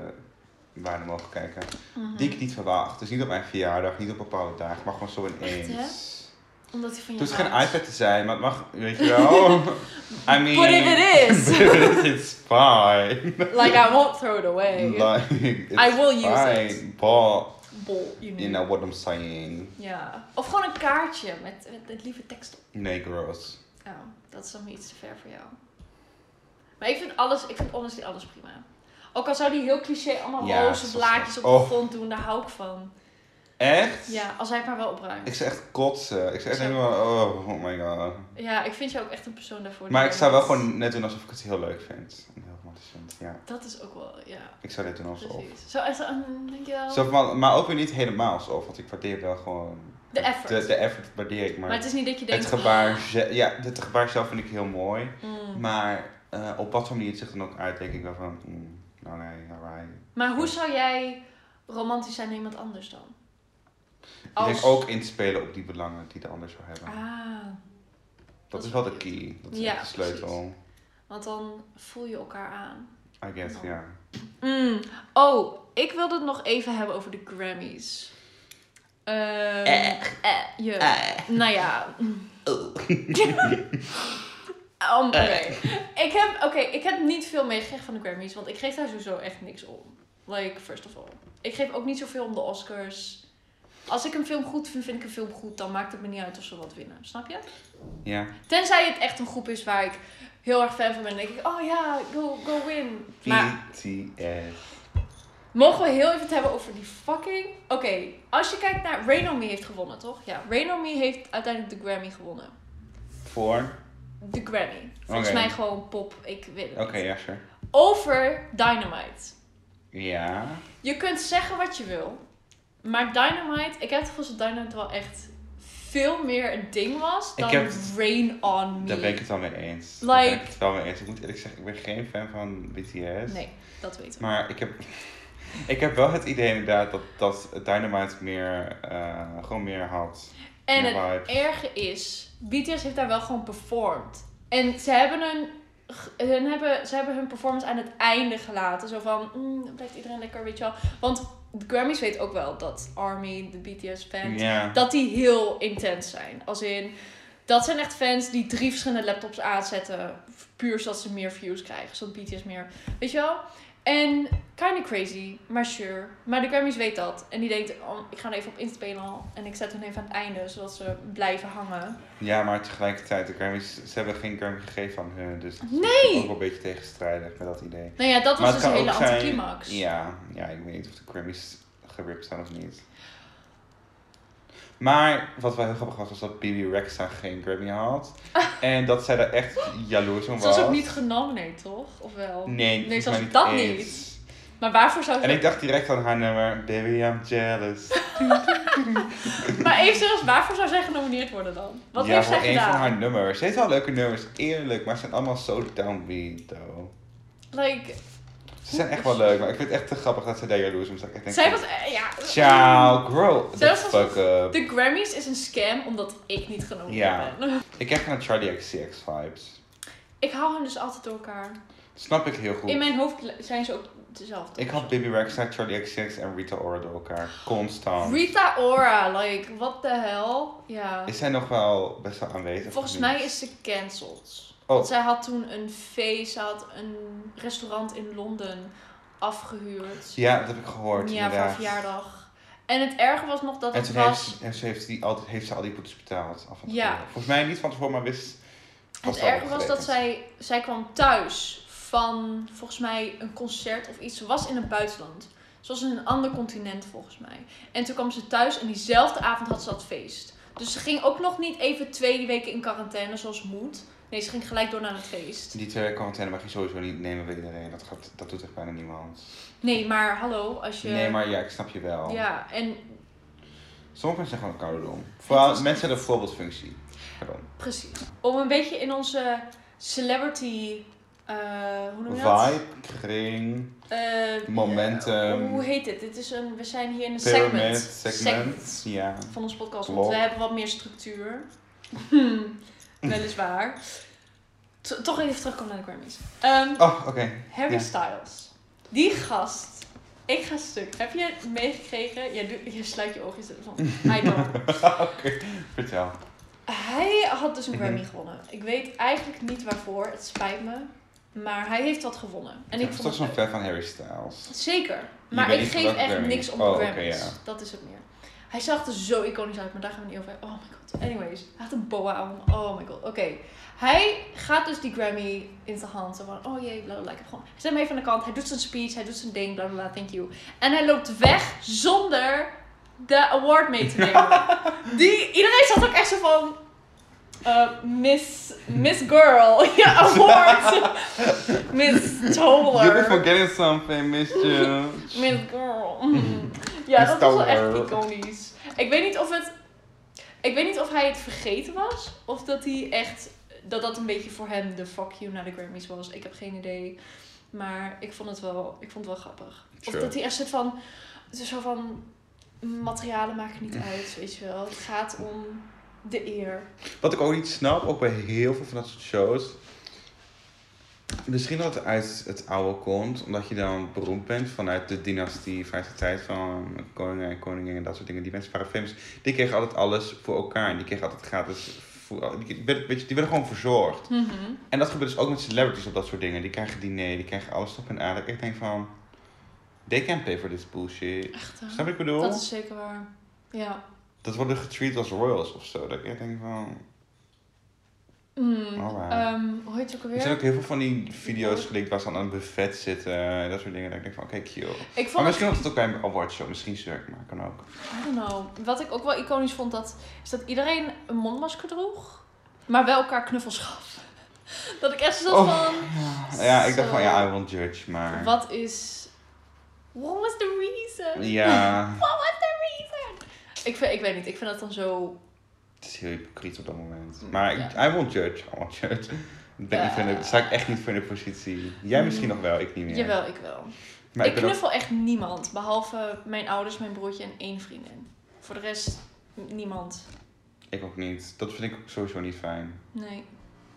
waarde mogen kijken. Mhm. Die ik niet verwacht. Dus niet op mijn verjaardag, niet op bepaalde dagen, maar gewoon zo ineens. Echt, Omdat hij van je Het hoeft geen iPad te zijn, maar het mag, weet je wel. I mean, But if it is. but if it is, it's fine. Like, I won't throw it away. Like, it's I will use fine, it. But, Bol, you you know what I'm saying. Ja. Of gewoon een kaartje met, met, met lieve tekst op. Nee, gross. Oh, dat is dan iets te ver voor jou. Maar ik vind alles, ik vind honestly alles prima. Ook al zou die heel cliché allemaal Ja, roze blaadjes op de Oh. grond doen, daar hou ik van. Echt? Ja, als hij het maar wel opruimt. Ik zou echt kotsen. Ik zou echt helemaal, oh, oh my god. Ja, ik vind jou ook echt een persoon daarvoor. Maar ik zou wel gewoon net doen alsof ik het heel leuk vind. En heel romantisch vind, ja. Dat is ook wel, ja, Ik zou dit doen alsof. precies. Zo echt, denk je wel? Zo van, maar ook weer niet helemaal alsof, want ik waardeer wel gewoon... De effort. De, de effort waardeer ik, maar, maar het is niet dat je denkt... het gebaar, ze- ja, het gebaar zelf vind ik heel mooi. Mm. Maar eh, op wat voor manier het zich dan ook uit, denk ik wel van, mm, nou nee, alright. Maar hoe zou jij romantisch zijn naar iemand anders dan? Ik denk ook inspelen op die belangen die de ander zou hebben. Ah, dat, dat is wel de key, dat is Ja, echt de sleutel. want dan voel je elkaar aan. I guess, Nou. ja. Mm. Oh, ik wilde het nog even hebben over de Grammys. Ehm Eh. eh, je. Nou ja. Oh. Um, oké. Ik heb, oké, ik heb niet veel meegekregen van de Grammys, want ik geef daar sowieso echt niks om. Like, first of all. Ik geef ook niet zoveel om de Oscars. Als ik een film goed vind, vind ik een film goed, dan maakt het me niet uit of ze wat winnen. Snap je? Ja. Tenzij het echt een groep is waar ik heel erg fan van ben, dan denk ik, oh ja, go, go win. Maar BTS. Mogen we heel even het hebben over die fucking... Oké, als je kijkt naar... Rain Me heeft gewonnen, toch? Ja, Rain Me heeft uiteindelijk de Grammy gewonnen. Voor? De Grammy. Volgens mij gewoon pop, ik weet het Oké, ja, sure. Over Dynamite. Ja. Je kunt zeggen wat je wil. Maar Dynamite... Ik heb het gevoel dat Dynamite wel echt veel meer een ding was Ik dan heb- Rain On Me. Daar ben ik het wel mee eens. Daar ben Like- ik het wel mee eens. Ik moet eerlijk zeggen, ik ben geen fan van BTS. Nee, dat weten we. Maar ik heb, ik heb wel het idee inderdaad dat, dat Dynamite meer, eh, gewoon meer had. En meer het vibes. erge is, BTS heeft daar wel gewoon performed. En ze hebben hun, hun, hebben, ze hebben hun performance aan het einde gelaten. Zo van, mm, blijft iedereen lekker, weet je wel. Want de Grammys weet ook wel dat ARMY, de BTS-fans, Ja. dat die heel intens zijn. Als in, dat zijn echt fans die drie verschillende laptops aanzetten. Puur zodat ze meer views krijgen. Zodat BTS meer, weet je wel? En kinda crazy, maar sure. Maar de Grammys weet dat. En die denkt, oh, ik ga er even op inspelen. En ik zet hun even aan het einde, zodat ze blijven hangen. ja, maar tegelijkertijd, de Grammys, ze hebben geen Grammy gegeven aan hun. Dus het is ook wel een beetje tegenstrijdig met dat idee. Nou ja, dat Maar was dus een hele zijn- anticlimax. Ja, ja, ik weet niet of de Grammys geript zijn of niet. Maar wat wel heel grappig was, was dat Bibi Rexa geen Grammy had. En dat zij daar echt jaloers om Ze was. was ook niet genomineerd, toch? Of wel? Nee, Nee, zelfs dat eens. niet. Maar waarvoor zou ze... En ik dacht direct aan haar nummer, Baby I'm Jealous. Maar even serieus, waarvoor zou zij genomineerd worden dan? Wat ja, heeft voor zij een gedaan? van haar nummers. Ze heeft wel leuke nummers, eerlijk, maar ze zijn allemaal zo downbeat, though. Like, Ze zijn echt wel leuk, maar ik vind het echt te grappig dat ze daar jaloers om. Dat ik denk zij was... eh, ja. Ciao, Zij was fuck up. De Grammys is een scam omdat ik niet genomineerd Ja. ben. Ik krijg naar Charlie XCX vibes. Ik hou hen dus altijd door elkaar. Snap ik heel goed. In mijn hoofd zijn ze ook dezelfde. Ik had Baby Rexa, Charlie XCX en Rita Ora door elkaar. Constant. Rita Ora, like, what the hell? Ja. Is zij nog wel best wel aanwezig? Volgens mij is ze cancelled. Oh. Want zij had toen een feest, ze had een restaurant in Londen afgehuurd. Ja, dat heb ik gehoord. Ja, voor verjaardag. En het erge was nog dat En het heeft, was... en ze heeft, die altijd, heeft ze al die boetes betaald. Af en. Ja. Volgens mij niet van tevoren, maar wist. Het erge was dat zij, zij kwam thuis van volgens mij een concert of iets. Ze was in het buitenland. Ze was in een ander continent volgens mij. En toen kwam ze thuis en diezelfde avond had ze dat feest. Dus ze ging ook nog niet even twee weken in quarantaine zoals moet. Nee, ze ging gelijk door naar het feest. Die twee quarantaine mag je sowieso niet nemen bij iedereen. Dat, gaat, dat doet echt bijna niemand. Nee, maar hallo, als je... Nee, maar ja, ik snap je wel. Ja, en Sommige mensen zijn gewoon kouderdom. Vooral was mensen hebben een voorbeeldfunctie. Pardon. precies. Om een beetje in onze celebrity... eh hoe noem je dat? Vibe, kring, Eh, Momentum. hoe heet het? Dit is een, we zijn hier in een pyramid, segment. segment. Ja. van ons podcast. Want we hebben wat meer structuur. Weliswaar. T- Toch even terugkomen naar de Grammys. Ehm, Oh, oké. Harry. Styles. Die gast. Ik ga stuk. Heb je meegekregen? Doe- je sluit je ogen. Van, I don't. Oké, vertel. Hij had dus een Mhm. Grammy gewonnen. Ik weet eigenlijk niet waarvoor. Het spijt me. Maar hij heeft wat gewonnen. En ik ik was vond toch zo'n fan van Harry Styles. Zeker. Maar ik geef echt Grammy. niks om Oh, Grammys. Dat is het meer. Hij zag er zo iconisch uit, maar daar gaan we niet over. Oh my god. Anyways, hij had een boa aan. Oh my god. Oké. Hij gaat dus die Grammy in zijn hand. Zo van, oh jee, bla bla. Ik heb gewoon... Zet hem even aan de kant. Hij doet zijn speech. Hij doet zijn ding. Bla bla. Thank you. En hij loopt weg zonder de award mee te nemen. die, iedereen zat ook echt zo van... eh, Miss, Miss Girl, ja, award. Miss Toller. forgetting something, Miss. Miss Girl. Ja, dat was wel echt iconisch. Ik weet niet of het. Ik weet niet of hij het vergeten was. Of dat hij echt. Dat dat een beetje voor hem de fuck you naar de Grammys was. Ik heb geen idee. Maar ik vond het wel, ik vond het wel grappig. Sure. Of dat hij echt soort van. het is Zo van. Materialen maken niet uit, weet je wel. Het gaat om de eer. Wat ik ook niet snap, ook bij heel veel van dat soort shows. Misschien dat het uit het oude komt, omdat je dan beroemd bent vanuit de dynastie, vanuit de tijd van koningen en koningen en dat soort dingen. Die mensen waren famous. Die kregen altijd alles voor elkaar en die kregen altijd gratis. Voor, die, werden- weet je, die werden gewoon verzorgd. En dat gebeurt dus ook met celebrities op dat soort dingen. Die krijgen diner, die krijgen alles op en aan. Dat ik denk van, they can't pay for this bullshit. Echt? Snap ik bedoel? Dat is zeker waar. Ja. Dat worden getreat als royals of zo. Dat ik denk van... Mm, Alright. ehm, hoe heet het ook Er zijn ook heel veel van die video's gelikt waar ze aan een buffet zitten en dat soort dingen. Dat ik denk van, oké, cute. Ik Maar het misschien was het ook bij een awardshow. Misschien zurk, maar kan ook. I don't know. Wat ik ook wel iconisch vond, dat, is dat iedereen een mondmasker droeg, maar wel elkaar knuffels gaf. Dat ik echt zo Oh, van, Ja, ja ik dacht van, ja, I won't judge, maar... wat is... What was the reason? Ja, What was the reason? Ik, vind, ik weet niet, ik vind dat dan zo... het is heel hypocriet op dat moment. Maar ik- Ja. I won't judge, I won't judge. Ik ben van de, sta ik echt niet voor in de positie. Jij misschien nog wel, ik niet meer. Jawel, ik wel. Maar ik ik ben ook, knuffel echt niemand, behalve mijn ouders, mijn broertje en één vriendin. Voor de rest, niemand. ik ook niet. Dat vind ik sowieso niet fijn. Nee.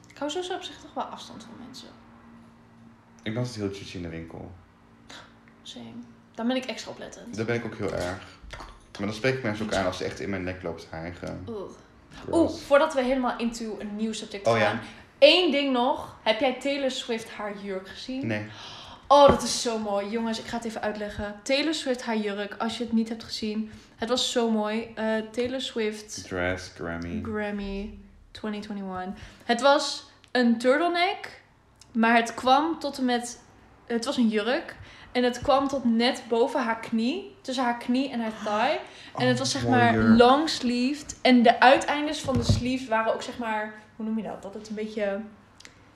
Ik hou sowieso op zich toch wel afstand van mensen. Ik ben altijd heel judgy in de winkel. Same. Dan ben ik extra oplettend. Daar ben ik ook heel erg. Maar dan spreek ik mensen ook aan als ze echt in mijn nek loopt te hijgen. Oeh. Oeh, voordat we helemaal into een nieuw subject Oh, ja. gaan. Eén ding nog. Heb jij Taylor Swift haar jurk gezien? Nee. Oh, dat is zo mooi. Jongens, ik ga het even uitleggen. Taylor Swift haar jurk, als je het niet hebt gezien. Het was zo mooi. Eh, Taylor Swift Dress, Grammy. Grammy 2021. Het was een turtleneck, maar het kwam tot en met... Het was een jurk. En het kwam tot net boven haar knie. Tussen haar knie en haar thigh. En het was zeg maar long sleeved. En de uiteindes van de sleeves waren ook zeg maar... Hoe noem je dat? Dat het een beetje...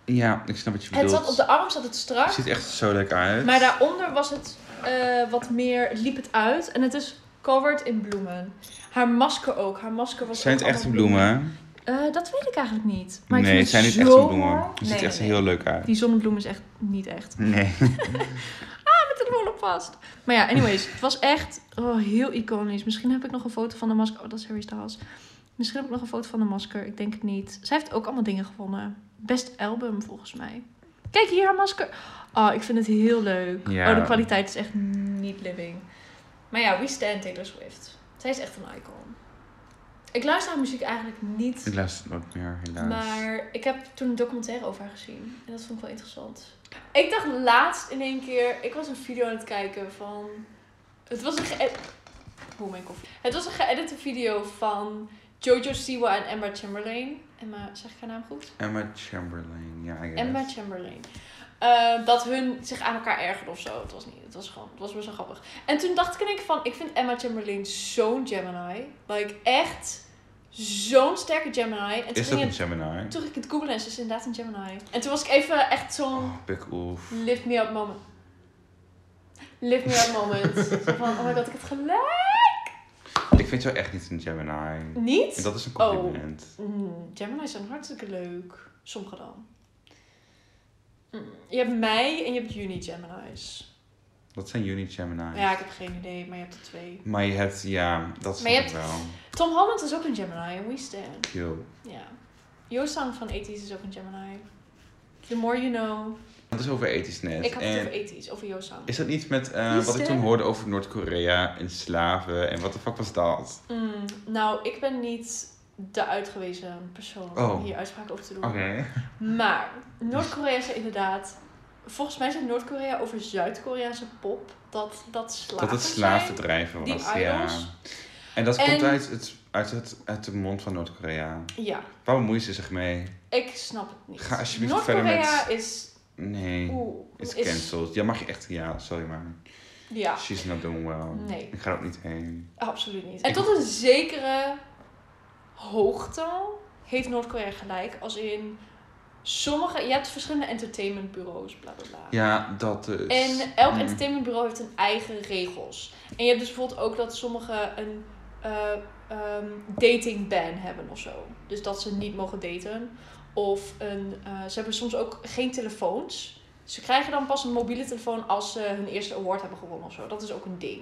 Ja, ik snap wat je Het bedoelt. zat op de arm zat het strak. Het ziet echt zo lekker uit. Maar daaronder was het eh, wat meer, liep het uit. En het is covered in bloemen. Haar masker ook. Haar masker was Zijn het allemaal bloemen? Eh, dat weet ik eigenlijk niet. Maar nee, het zijn niet zo echte bloemen. Het ziet Nee, echt nee, heel leuk uit. Die zonnebloem is echt niet echt. Nee. Met een rol op vast. Maar ja, anyways. het was echt oh, heel iconisch. Misschien heb ik nog een foto van de masker. Oh, dat is Harry Styles. Misschien heb ik nog een foto van de masker. Ik denk het niet. Zij heeft ook allemaal dingen gewonnen. Best album volgens mij. Kijk hier haar masker. Oh, ik vind het heel leuk. Ja. Oh, de kwaliteit is echt niet living. Maar ja, we stand Taylor Swift. Zij is echt een icon. Ik luister haar muziek eigenlijk niet. Ik luister het nooit meer, helaas. Maar ik heb toen een documentaire over haar gezien. En dat vond ik wel interessant. Ik dacht laatst in één keer... Ik was een video aan het kijken van... Het was een ge... Hoe mijn koffie. Het was een geëdite video van Jojo Siwa en Emma Chamberlain. Emma, zeg ik haar naam goed? Emma Chamberlain, ja, I guess. Emma Chamberlain. Eh, dat hun zich aan elkaar ergerden of zo. Het was niet. Het was gewoon. Het was best wel grappig. En toen dacht ik in één keer van. Ik vind Emma Chamberlain zo'n Gemini. Like echt zo'n sterke Gemini. En toen Is dat een het, Gemini? toen ging ik het googlen en ze is inderdaad een Gemini. En toen was ik even echt zo'n Oh, big oef. lift me up moment. Lift me up moment. Zo van, oh my god, ik het gelijk. Ik vind jou echt niet een Gemini. Niet? En dat is een Oh. compliment. Mm, Gemini's zijn hartstikke leuk. Sommige dan. Mm, Je hebt mij en je hebt juni Gemini's. Dat zijn Uni Gemini's. Ja, ik heb geen idee, maar je hebt er twee. Maar je hebt, ja, dat snap ik wel. Tom Holland is ook een Gemini en we stand. Yo. Ja. Yoosang van 80s is ook een Gemini. The more you know. Dat is over ethisch net. Ik had het en over 80s, over Yoosang. is dat niet met eh, wat ik toen hoorde over Noord-Korea en slaven en wat de fuck was dat? Mm, nou, ik ben niet de uitgewezen persoon om Oh. hier uitspraak over te doen. Oké. Maar Noord-Korea zei inderdaad... Volgens mij zei Noord-Korea over Zuid-Koreaanse pop dat dat slaven Dat het Die was, ja. idols. En dat En- komt uit, het, uit, het, uit de mond van Noord-Korea. Ja, Waar bemoeien ze zich mee? ik snap het niet. Ga alsjeblieft verder Noord-Korea met- is... Nee. Is... cancelled. Ja, mag je echt... Ja, sorry maar. Ja, She's not doing well. Nee. Ik ga er ook niet heen. absoluut niet. En tot een zekere hoogte heeft Noord-Korea gelijk. Als in sommige... Je hebt verschillende entertainmentbureaus, bla bla bla. Ja, dat dus. En elk Mm. entertainmentbureau heeft een eigen regels. En je hebt dus bijvoorbeeld ook dat sommige een ehm, dating ban hebben of zo. Dus dat ze niet mogen daten. Of een, eh, ze hebben soms ook geen telefoons. Ze krijgen dan pas een mobiele telefoon als ze hun eerste award hebben gewonnen of zo. Dat is ook een ding.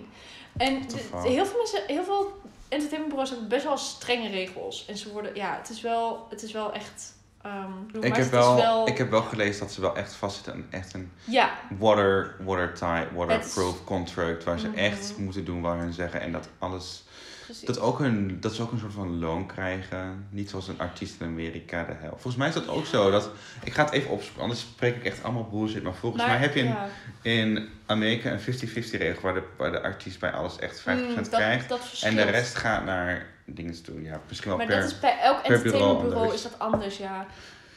En heel veel mensen, heel veel entertainmentbureaus hebben best wel strenge regels. En ze worden, ja, het is wel, het is wel echt. Ehm, Ik heb, is wel, ik heb wel gelezen dat ze wel echt vastzitten aan echt een Ja, water, watertight, waterproof contract. Waar ze Mhm. echt moeten doen waar hun zeggen. En dat alles. precies. Dat, ook hun, dat ze ook een soort van loon krijgen. Niet zoals een artiest in Amerika de helft. Volgens mij is dat ook zo. Dat, ik ga het even opzoeken, anders spreek ik echt allemaal bullshit. Maar volgens Maar, mij heb je in, ja. in Amerika een 50-50 regel. Waar de, waar de artiest bij alles echt 50% Mm, dat, krijgt. dat En de rest gaat naar dingen toe. Ja, misschien wel Maar per... dat is bij elk per bureau entertainmentbureau is dat anders, ja.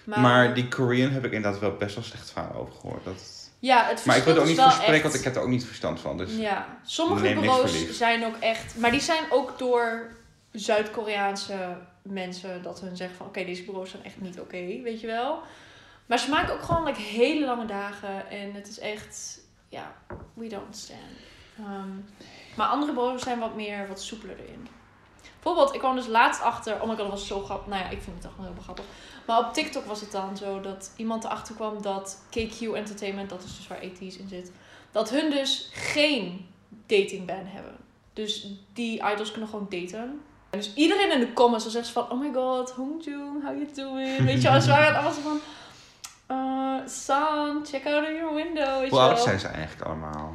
Maar, Maar die Korean heb ik inderdaad wel best wel slecht verhalen over gehoord. Dat... ja, het Maar ik wil er ook verschilt niet dus voor spreken, echt. want ik heb er ook niet verstand van. Dus Ja, sommige bureaus zijn ook echt... Maar die zijn ook door Zuid-Koreaanse mensen dat hun zeggen van... Oké, deze bureaus zijn echt niet oké, weet je wel. Maar ze maken ook gewoon like, hele lange dagen. En het is echt... Ja, we don't stand. Ehm, maar andere bureaus zijn wat meer, wat soepeler erin. Bijvoorbeeld, ik kwam dus laatst achter... Oh my god, dat was zo grappig. Nou ja, ik vind het echt wel heel grappig. Maar op TikTok was het dan zo dat iemand erachter kwam dat KQ Entertainment, dat is dus waar AT's in zit, dat hun dus geen datingban hebben. Dus die idols kunnen gewoon daten. En dus iedereen in de comments was echt van, oh my god, Hongjoong, how you doing? Weet je wel, ze waren allemaal zo van, uh, San, check out of your window, hoe oud zijn ze eigenlijk allemaal?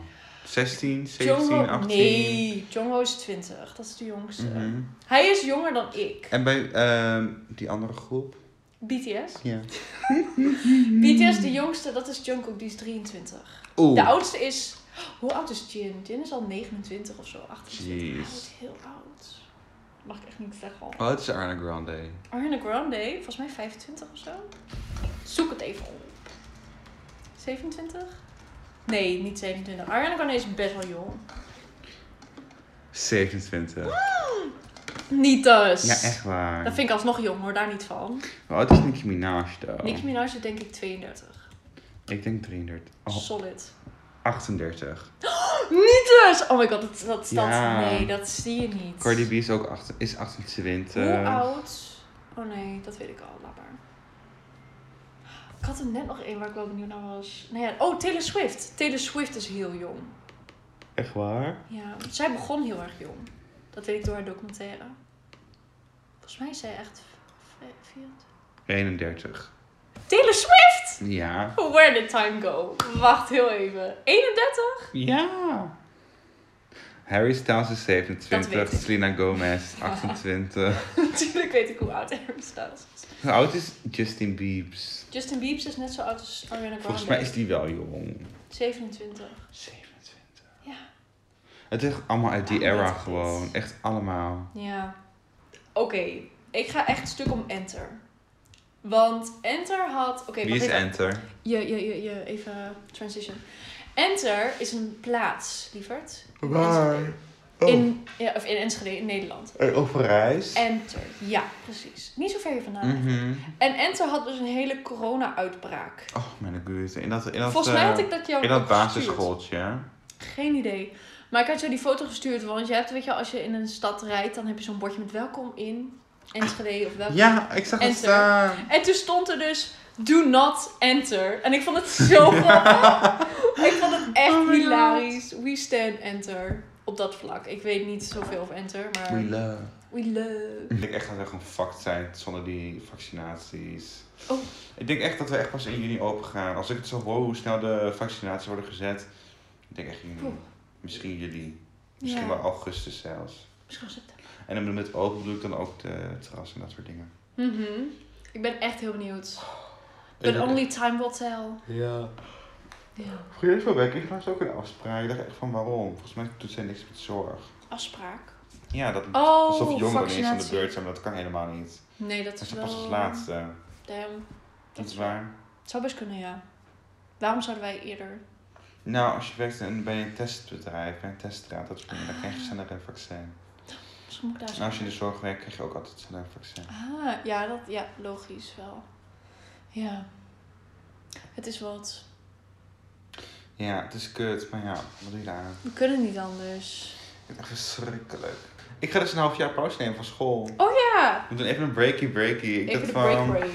16, 17, Jongho, 18. nee, Jongho is 20. Dat is de jongste. Mhm. Hij is jonger dan ik. En bij ehm, die andere groep? BTS. Ja. BTS, de jongste, dat is Jungkook, die is 23. Oeh. De oudste is... Hoe oud is Jin? Jin is al 29 of zo, 28. Jeez. Oud, heel oud. Mag ik echt niet zeggen al. Oh, het is Ariana Grande. Ariana Grande, volgens mij 25 of zo. Zoek het even op. 27? Nee, niet 27. Ariana Grande is best wel jong. 27. Niet dus. Ja, echt waar. Dat vind ik alsnog jong hoor, daar niet van. Hoe oud is Nicki Minaj though? Nicki Minaj is denk ik 32. Ik denk 33. Oh, Solid. 38. Niet dus! Oh my god, dat, dat, nee, dat zie je niet. Cardi B is ook acht, is 28. Hoe oud? Oh nee, dat weet ik al. Laat maar. Ik had er net nog één waar ik wel benieuwd naar was. Nou ja, oh, Taylor Swift. Taylor Swift is heel jong. Echt waar? Ja, zij begon heel erg jong. Dat weet ik door haar documentaire. Volgens mij is zij echt v- 24. 31. Taylor Swift! Ja. Where did time go? Wacht heel even. 31? Ja. Harry Styles is Dat weet 27. ik. Selena Gomez 28. Natuurlijk weet ik hoe oud Harry Styles is. Hoe oud is Justin Biebs? Justin Bieber is net zo oud als Ariana Grande. Volgens mij is die wel jong. 27. 27. Ja. Het is allemaal uit die Ja, era gewoon. Echt allemaal. Ja. Oké, ik ga echt stuk om Enter. Want Enter had... Oké, Wie wacht is even. Enter? Je, je, je, je, even transition. Enter is een plaats, lieverd. Waar? Oh. In, ja, of in Enschede, in Nederland. Eh, Over reis? Enter, ja, precies. Niet zo ver hier vandaan. Mhm. En Enter had dus een hele corona-uitbraak. Oh, mijn god. In dat, in dat, Volgens mij eh, had ik dat jou In dat basisschooltje. Geen idee. Maar ik had jou die foto gestuurd, want je hebt, weet je, als je in een stad rijdt, dan heb je zo'n bordje met welkom in Enschede of welkom. Ja, ik zag het Enter. staan. En toen stond er dus, do not enter. En ik vond het zo grappig. ik vond het echt Oh hilarisch. We stand enter. Op dat vlak. Ik weet niet zoveel over enter, maar We love. we love. Ik denk echt dat we gewoon fucked zijn zonder die vaccinaties. Oh. Ik denk echt dat we echt pas in juni open gaan. Als ik het zo hoor hoe snel de vaccinaties worden gezet. Ik denk echt juni. Misschien juli. Misschien Ja. wel augustus zelfs. Misschien september. En dan met open bedoel ik dan ook de terras en dat soort dingen. Mhm. Ik ben echt heel benieuwd. But ben- only time will tell. Ja. Ja. Vriendin van werk, ik was ook een afspraak. Ik dacht echt van waarom? Volgens mij doet zij niks met zorg. Afspraak. Ja, dat Oh, alsof jongeren eens aan de beurt zijn, maar dat kan helemaal niet. Nee, dat is wel... pas als laatste. Damn. Dat is waar. Het zou best kunnen, ja. Waarom zouden wij eerder... Nou, als je werkt in- bij een testbedrijf, bij een teststraat, dat soort dingen, dan krijg je sneller een vaccin. Misschien moet ik daar En als je in de zorg werkt, krijg je ook altijd sneller een vaccin. Ah, ja, dat, ja, logisch wel. Ja. Het is wat. Ja, het is kut, maar ja, wat doe je daar? We kunnen niet anders. Het echt verschrikkelijk. Ik ga dus een half jaar pauze nemen van school. Ja! We doen even een breaky breaky. Ik Even dacht de break van, break.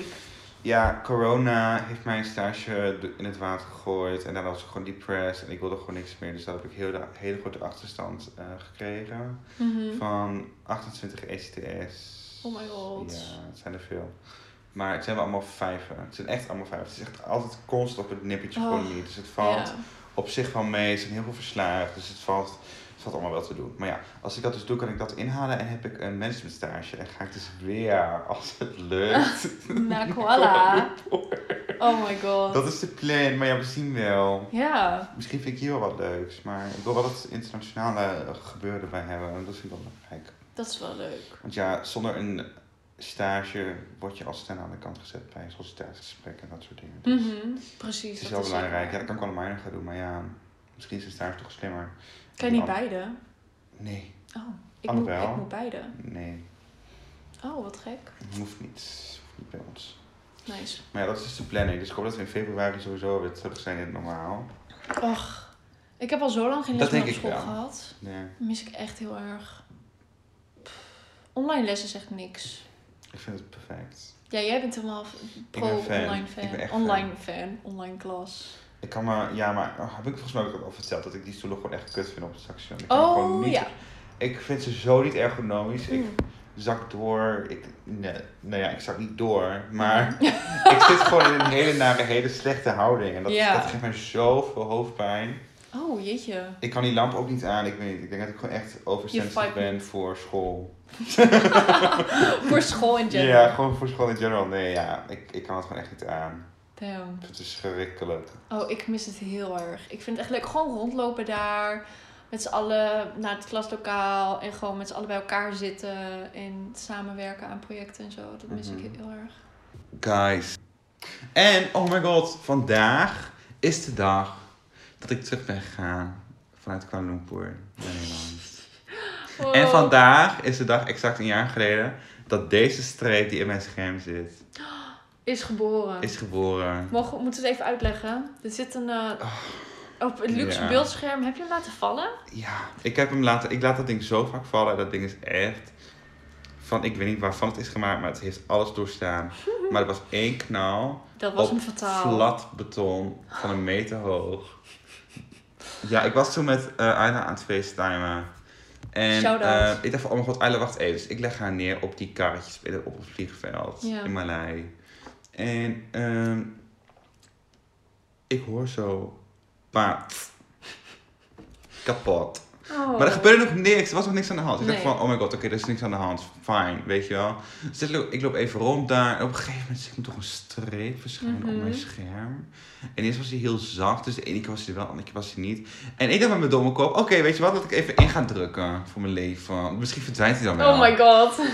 ja, corona heeft mijn stage in het water gegooid. En daarna was ik gewoon depressed en ik wilde gewoon niks meer. Dus daar heb ik heel de, hele grote achterstand eh, gekregen. Mhm. Van 28 ECTS. Oh my god. Ja, het zijn er veel. Maar het zijn wel allemaal vijven. Het zijn echt allemaal vijven. Het is echt altijd constant op het nippertje Oh, gewoon niet. Dus het valt Ja. op zich wel mee. Er zijn heel veel verslagen. Dus het valt, het valt allemaal wel te doen. Maar ja, als ik dat dus doe, kan ik dat inhalen. En heb ik een managementstage. En ga ik dus weer, als het lukt. Na koala. Oh my god. dat is de plan. Maar ja, we zien wel. Ja. Misschien vind ik hier wel wat leuks. Maar ik wil wel dat internationale gebeuren erbij hebben. En dat vind ik wel belangrijk. Dat is wel leuk. Want ja, zonder een stage word je al snel aan de kant gezet bij sollicitatiegesprekken en dat soort dingen. Dus Mhm. Precies. het is wel belangrijk. Ja, dat kan ik wel nog gaan doen, maar ja, misschien is een stage toch slimmer. Kan je niet beide? Nee, Oh. Ik moet, ik moet beide. nee, Oh, wat gek. hoeft niet. Hoeft niet bij ons. Nice. Maar ja, dat is dus de planning. Dus ik hoop dat we in februari sowieso weer terug zijn in het normaal. Och. Ik heb al zo lang geen les meer op school wel. gehad. Nee, Dat mis ik echt heel erg. Pff, Online les is echt niks. Ik vind het perfect. Ja, jij bent helemaal pro ben fan. online fan. Ik ben echt online fan. online klas. Ik kan maar, ja, maar oh, heb ik volgens mij ook al verteld dat ik die stoelen gewoon echt kut vind op het station. Ik er gewoon Oh niet, ja. Ik vind ze zo niet ergonomisch. Ik Mm. zak door. Ik, nee, nou ja, ik zak niet door. Maar ik zit gewoon in een hele nare, hele slechte houding. En dat, Ja. dat geeft mij zoveel hoofdpijn. Oh, jeetje. Ik kan die lamp ook niet aan. Ik weet niet. Ik denk dat ik gewoon echt oversensitief ben voor school. Voor school in general. Ja, gewoon voor school in general. Nee, ja. Ik, ik kan het gewoon echt niet aan. Damn. Het is schrikkelijk. Oh, ik mis het heel erg. Ik vind het echt leuk. Gewoon rondlopen daar. Met z'n allen naar het klaslokaal. En gewoon met z'n allen bij elkaar zitten. En samenwerken aan projecten en zo. Dat mis Mhm. ik heel erg. Guys. En, oh my god, vandaag is de dag dat ik terug ben gegaan vanuit Kuala Lumpur naar Nederland. En vandaag is de dag, exact een jaar geleden, dat deze streep die in mijn scherm zit, Is geboren. is geboren. Mogen, moeten we het even uitleggen? Er zit een... eh, op het luxe ja. beeldscherm. Heb je hem laten vallen? Ja, ik heb hem laten, ik laat dat ding zo vaak vallen. Dat ding is echt van, ik weet niet waarvan het is gemaakt, maar het heeft alles doorstaan. Maar er was één knal Dat was op hem fataal. Plat beton van een meter hoog. Ja, ik was toen met eh Ayla aan het facetimen. En eh, ik dacht van, oh mijn god, Ayla, wacht even. Dus ik leg haar neer op die karretjes op het vliegveld Ja. in Malai. En ehm, ik hoor zo, paat, kapot. Oh. Maar er gebeurde nog niks. Er was nog niks aan de hand. Ik dacht van, oh my god, oké, er is niks aan de hand. Fine, weet je wel. Dus ik loop, ik loop even rond daar. En op een gegeven moment zie ik toch een streep verschijnen op Mhm. mijn scherm. En eerst was hij heel zacht. Dus de ene keer was hij er wel, de andere keer was hij niet. En ik dacht met mijn domme kop, oké, weet je wat, dat ik even in ga drukken voor mijn leven. Misschien verdwijnt hij dan wel. Oh my god.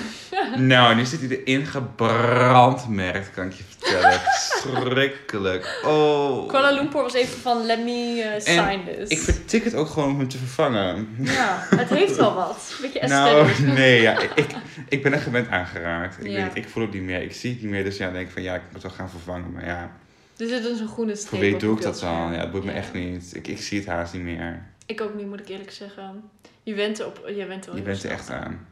Nou, nu zit hij erin gebrandmerkt, kan ik je vertellen. Schrikkelijk. Oh. Kuala Lumpur was even van, let me eh, sign this. Ik vertik het ook gewoon om hem te vervangen. Ja, het heeft wel wat. Beetje Nou, nee, ja, ik, ik, ben er gewend aangeraakt. Ik, weet het, ik voel het niet meer. Ik zie het niet meer, dus ja, denk ik van ja, ik moet wel gaan vervangen. Maar ja, Er zit dus een groene streep voor wie doe het ik dat dan? Ja, het boeit me echt niet. Ik, ik zie het haast niet meer. Ik ook niet, moet ik eerlijk zeggen. Je bent er, op, je bent er Je bent er echt aan.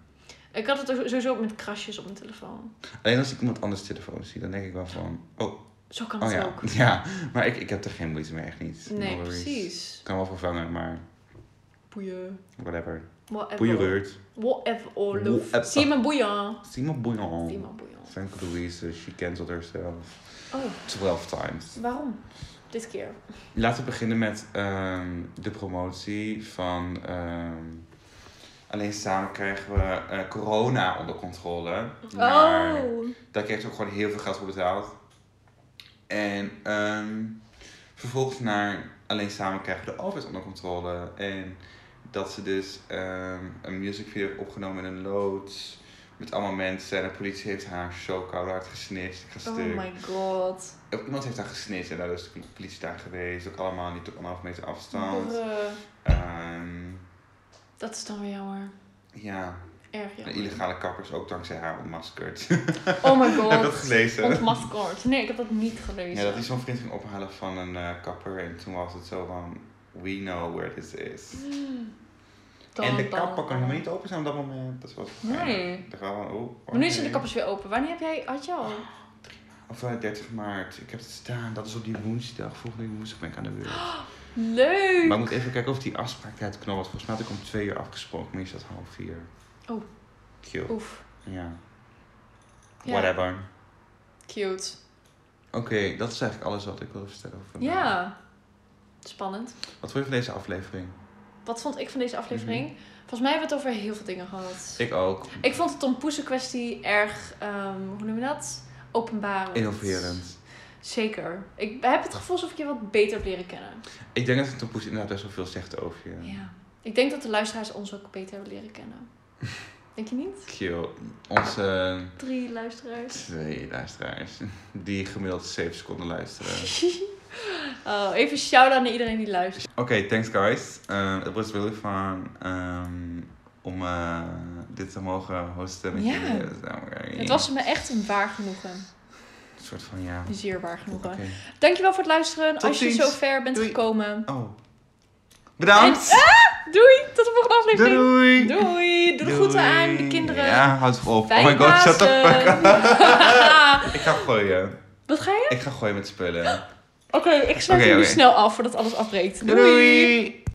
Ik had het sowieso ook met krasjes op mijn telefoon. Alleen als ik iemand anders telefoon zie, dan denk ik wel van, oh, Zo kan oh het ja. ook. Ja, maar ik, ik heb er geen moeite mee, echt niet. Nee, precies. Ik kan wel vervangen, maar Boeien. whatever. Whatever. Whatever. Whatever. Boeien. Simon Bouillon. Zie me boeien. Thank Louise, she cancelled herself Oh, 12 times. waarom? Dit keer. Laten we beginnen met ehm, de promotie van. ehm, alleen samen krijgen we eh, corona onder controle. Maar Oh. daar kreeg ze ook gewoon heel veel geld voor betaald. En ehm, vervolgens naar alleen samen krijgen we de overheid onder controle. En dat ze dus ehm, een musicvideo heeft opgenomen in een loods. Met allemaal mensen. En de politie heeft haar zo koud hard ga Oh my god. Iemand heeft haar gesnitcht en daar is de politie daar geweest. Ook allemaal niet op anderhalf meter afstand. Ehm, Dat is dan weer jammer. ja, Erg de jammer. illegale kappers ook dankzij haar ontmaskerd. Oh my god. heb je dat gelezen? Ontmaskerd. Nee, ik heb dat niet gelezen. Ja, dat hij zo'n vriend ging ophalen van een eh, kapper. En toen was het zo van, we know where this is. En de kapper kon dan. helemaal niet open zijn op dat moment. Dat was Nee. Ik dacht wel van, oh. Maar nu zijn de kappers weer open. Wanneer heb jij, had je al? Of eh, 30 maart. Ik heb het staan. Dat is op die woensdag. Volgende woensdag ben ik aan de beurt. Leuk! Maar ik moet even kijken of die afspraak tijd knal was. Volgens mij had ik om twee uur afgesproken. Maar is dat half vier. Oh. Cute. Oef. Ja. Ja. Whatever. Cute. Oké, dat is eigenlijk alles wat ik wilde vertellen over. Ja. Spannend. Wat vond je van deze aflevering? Wat vond ik van deze aflevering? Volgens mij hebben we het over heel veel dingen gehad. Ik ook. Ik vond het Tom kwestie erg, ehm, hoe noem je dat? Openbarend. Innoverend. Zeker. Ik heb het gevoel alsof ik je wat beter heb leren kennen. Ik denk dat het een poes inderdaad best wel veel zegt over je. Ja. Ik denk dat de luisteraars ons ook beter hebben leren kennen. Denk je niet? Cute. Onze Drie luisteraars. twee luisteraars. Die gemiddeld 7 seconden luisteren. Oh, even shout-out naar iedereen die luistert. Oké, thanks guys. Uh, het was really fun um, om uh, dit te mogen hosten met Ja. jullie. Het was me echt een waar genoegen. Een soort van ja. Zeer waar genoegen. Dankjewel voor het luisteren. Tot Als je zo ver bent Doei. gekomen. Oh. Bedankt. Doei, tot de volgende aflevering. Doei. Doei. Doe de groeten aan de kinderen. Ja, houd op. Fijne oh my god, shut the fuck. Ik ga gooien. Wat ga je? Ik ga gooien met spullen. Oké, ik sluit hem nu oké. snel af voordat alles afbreekt. Doei.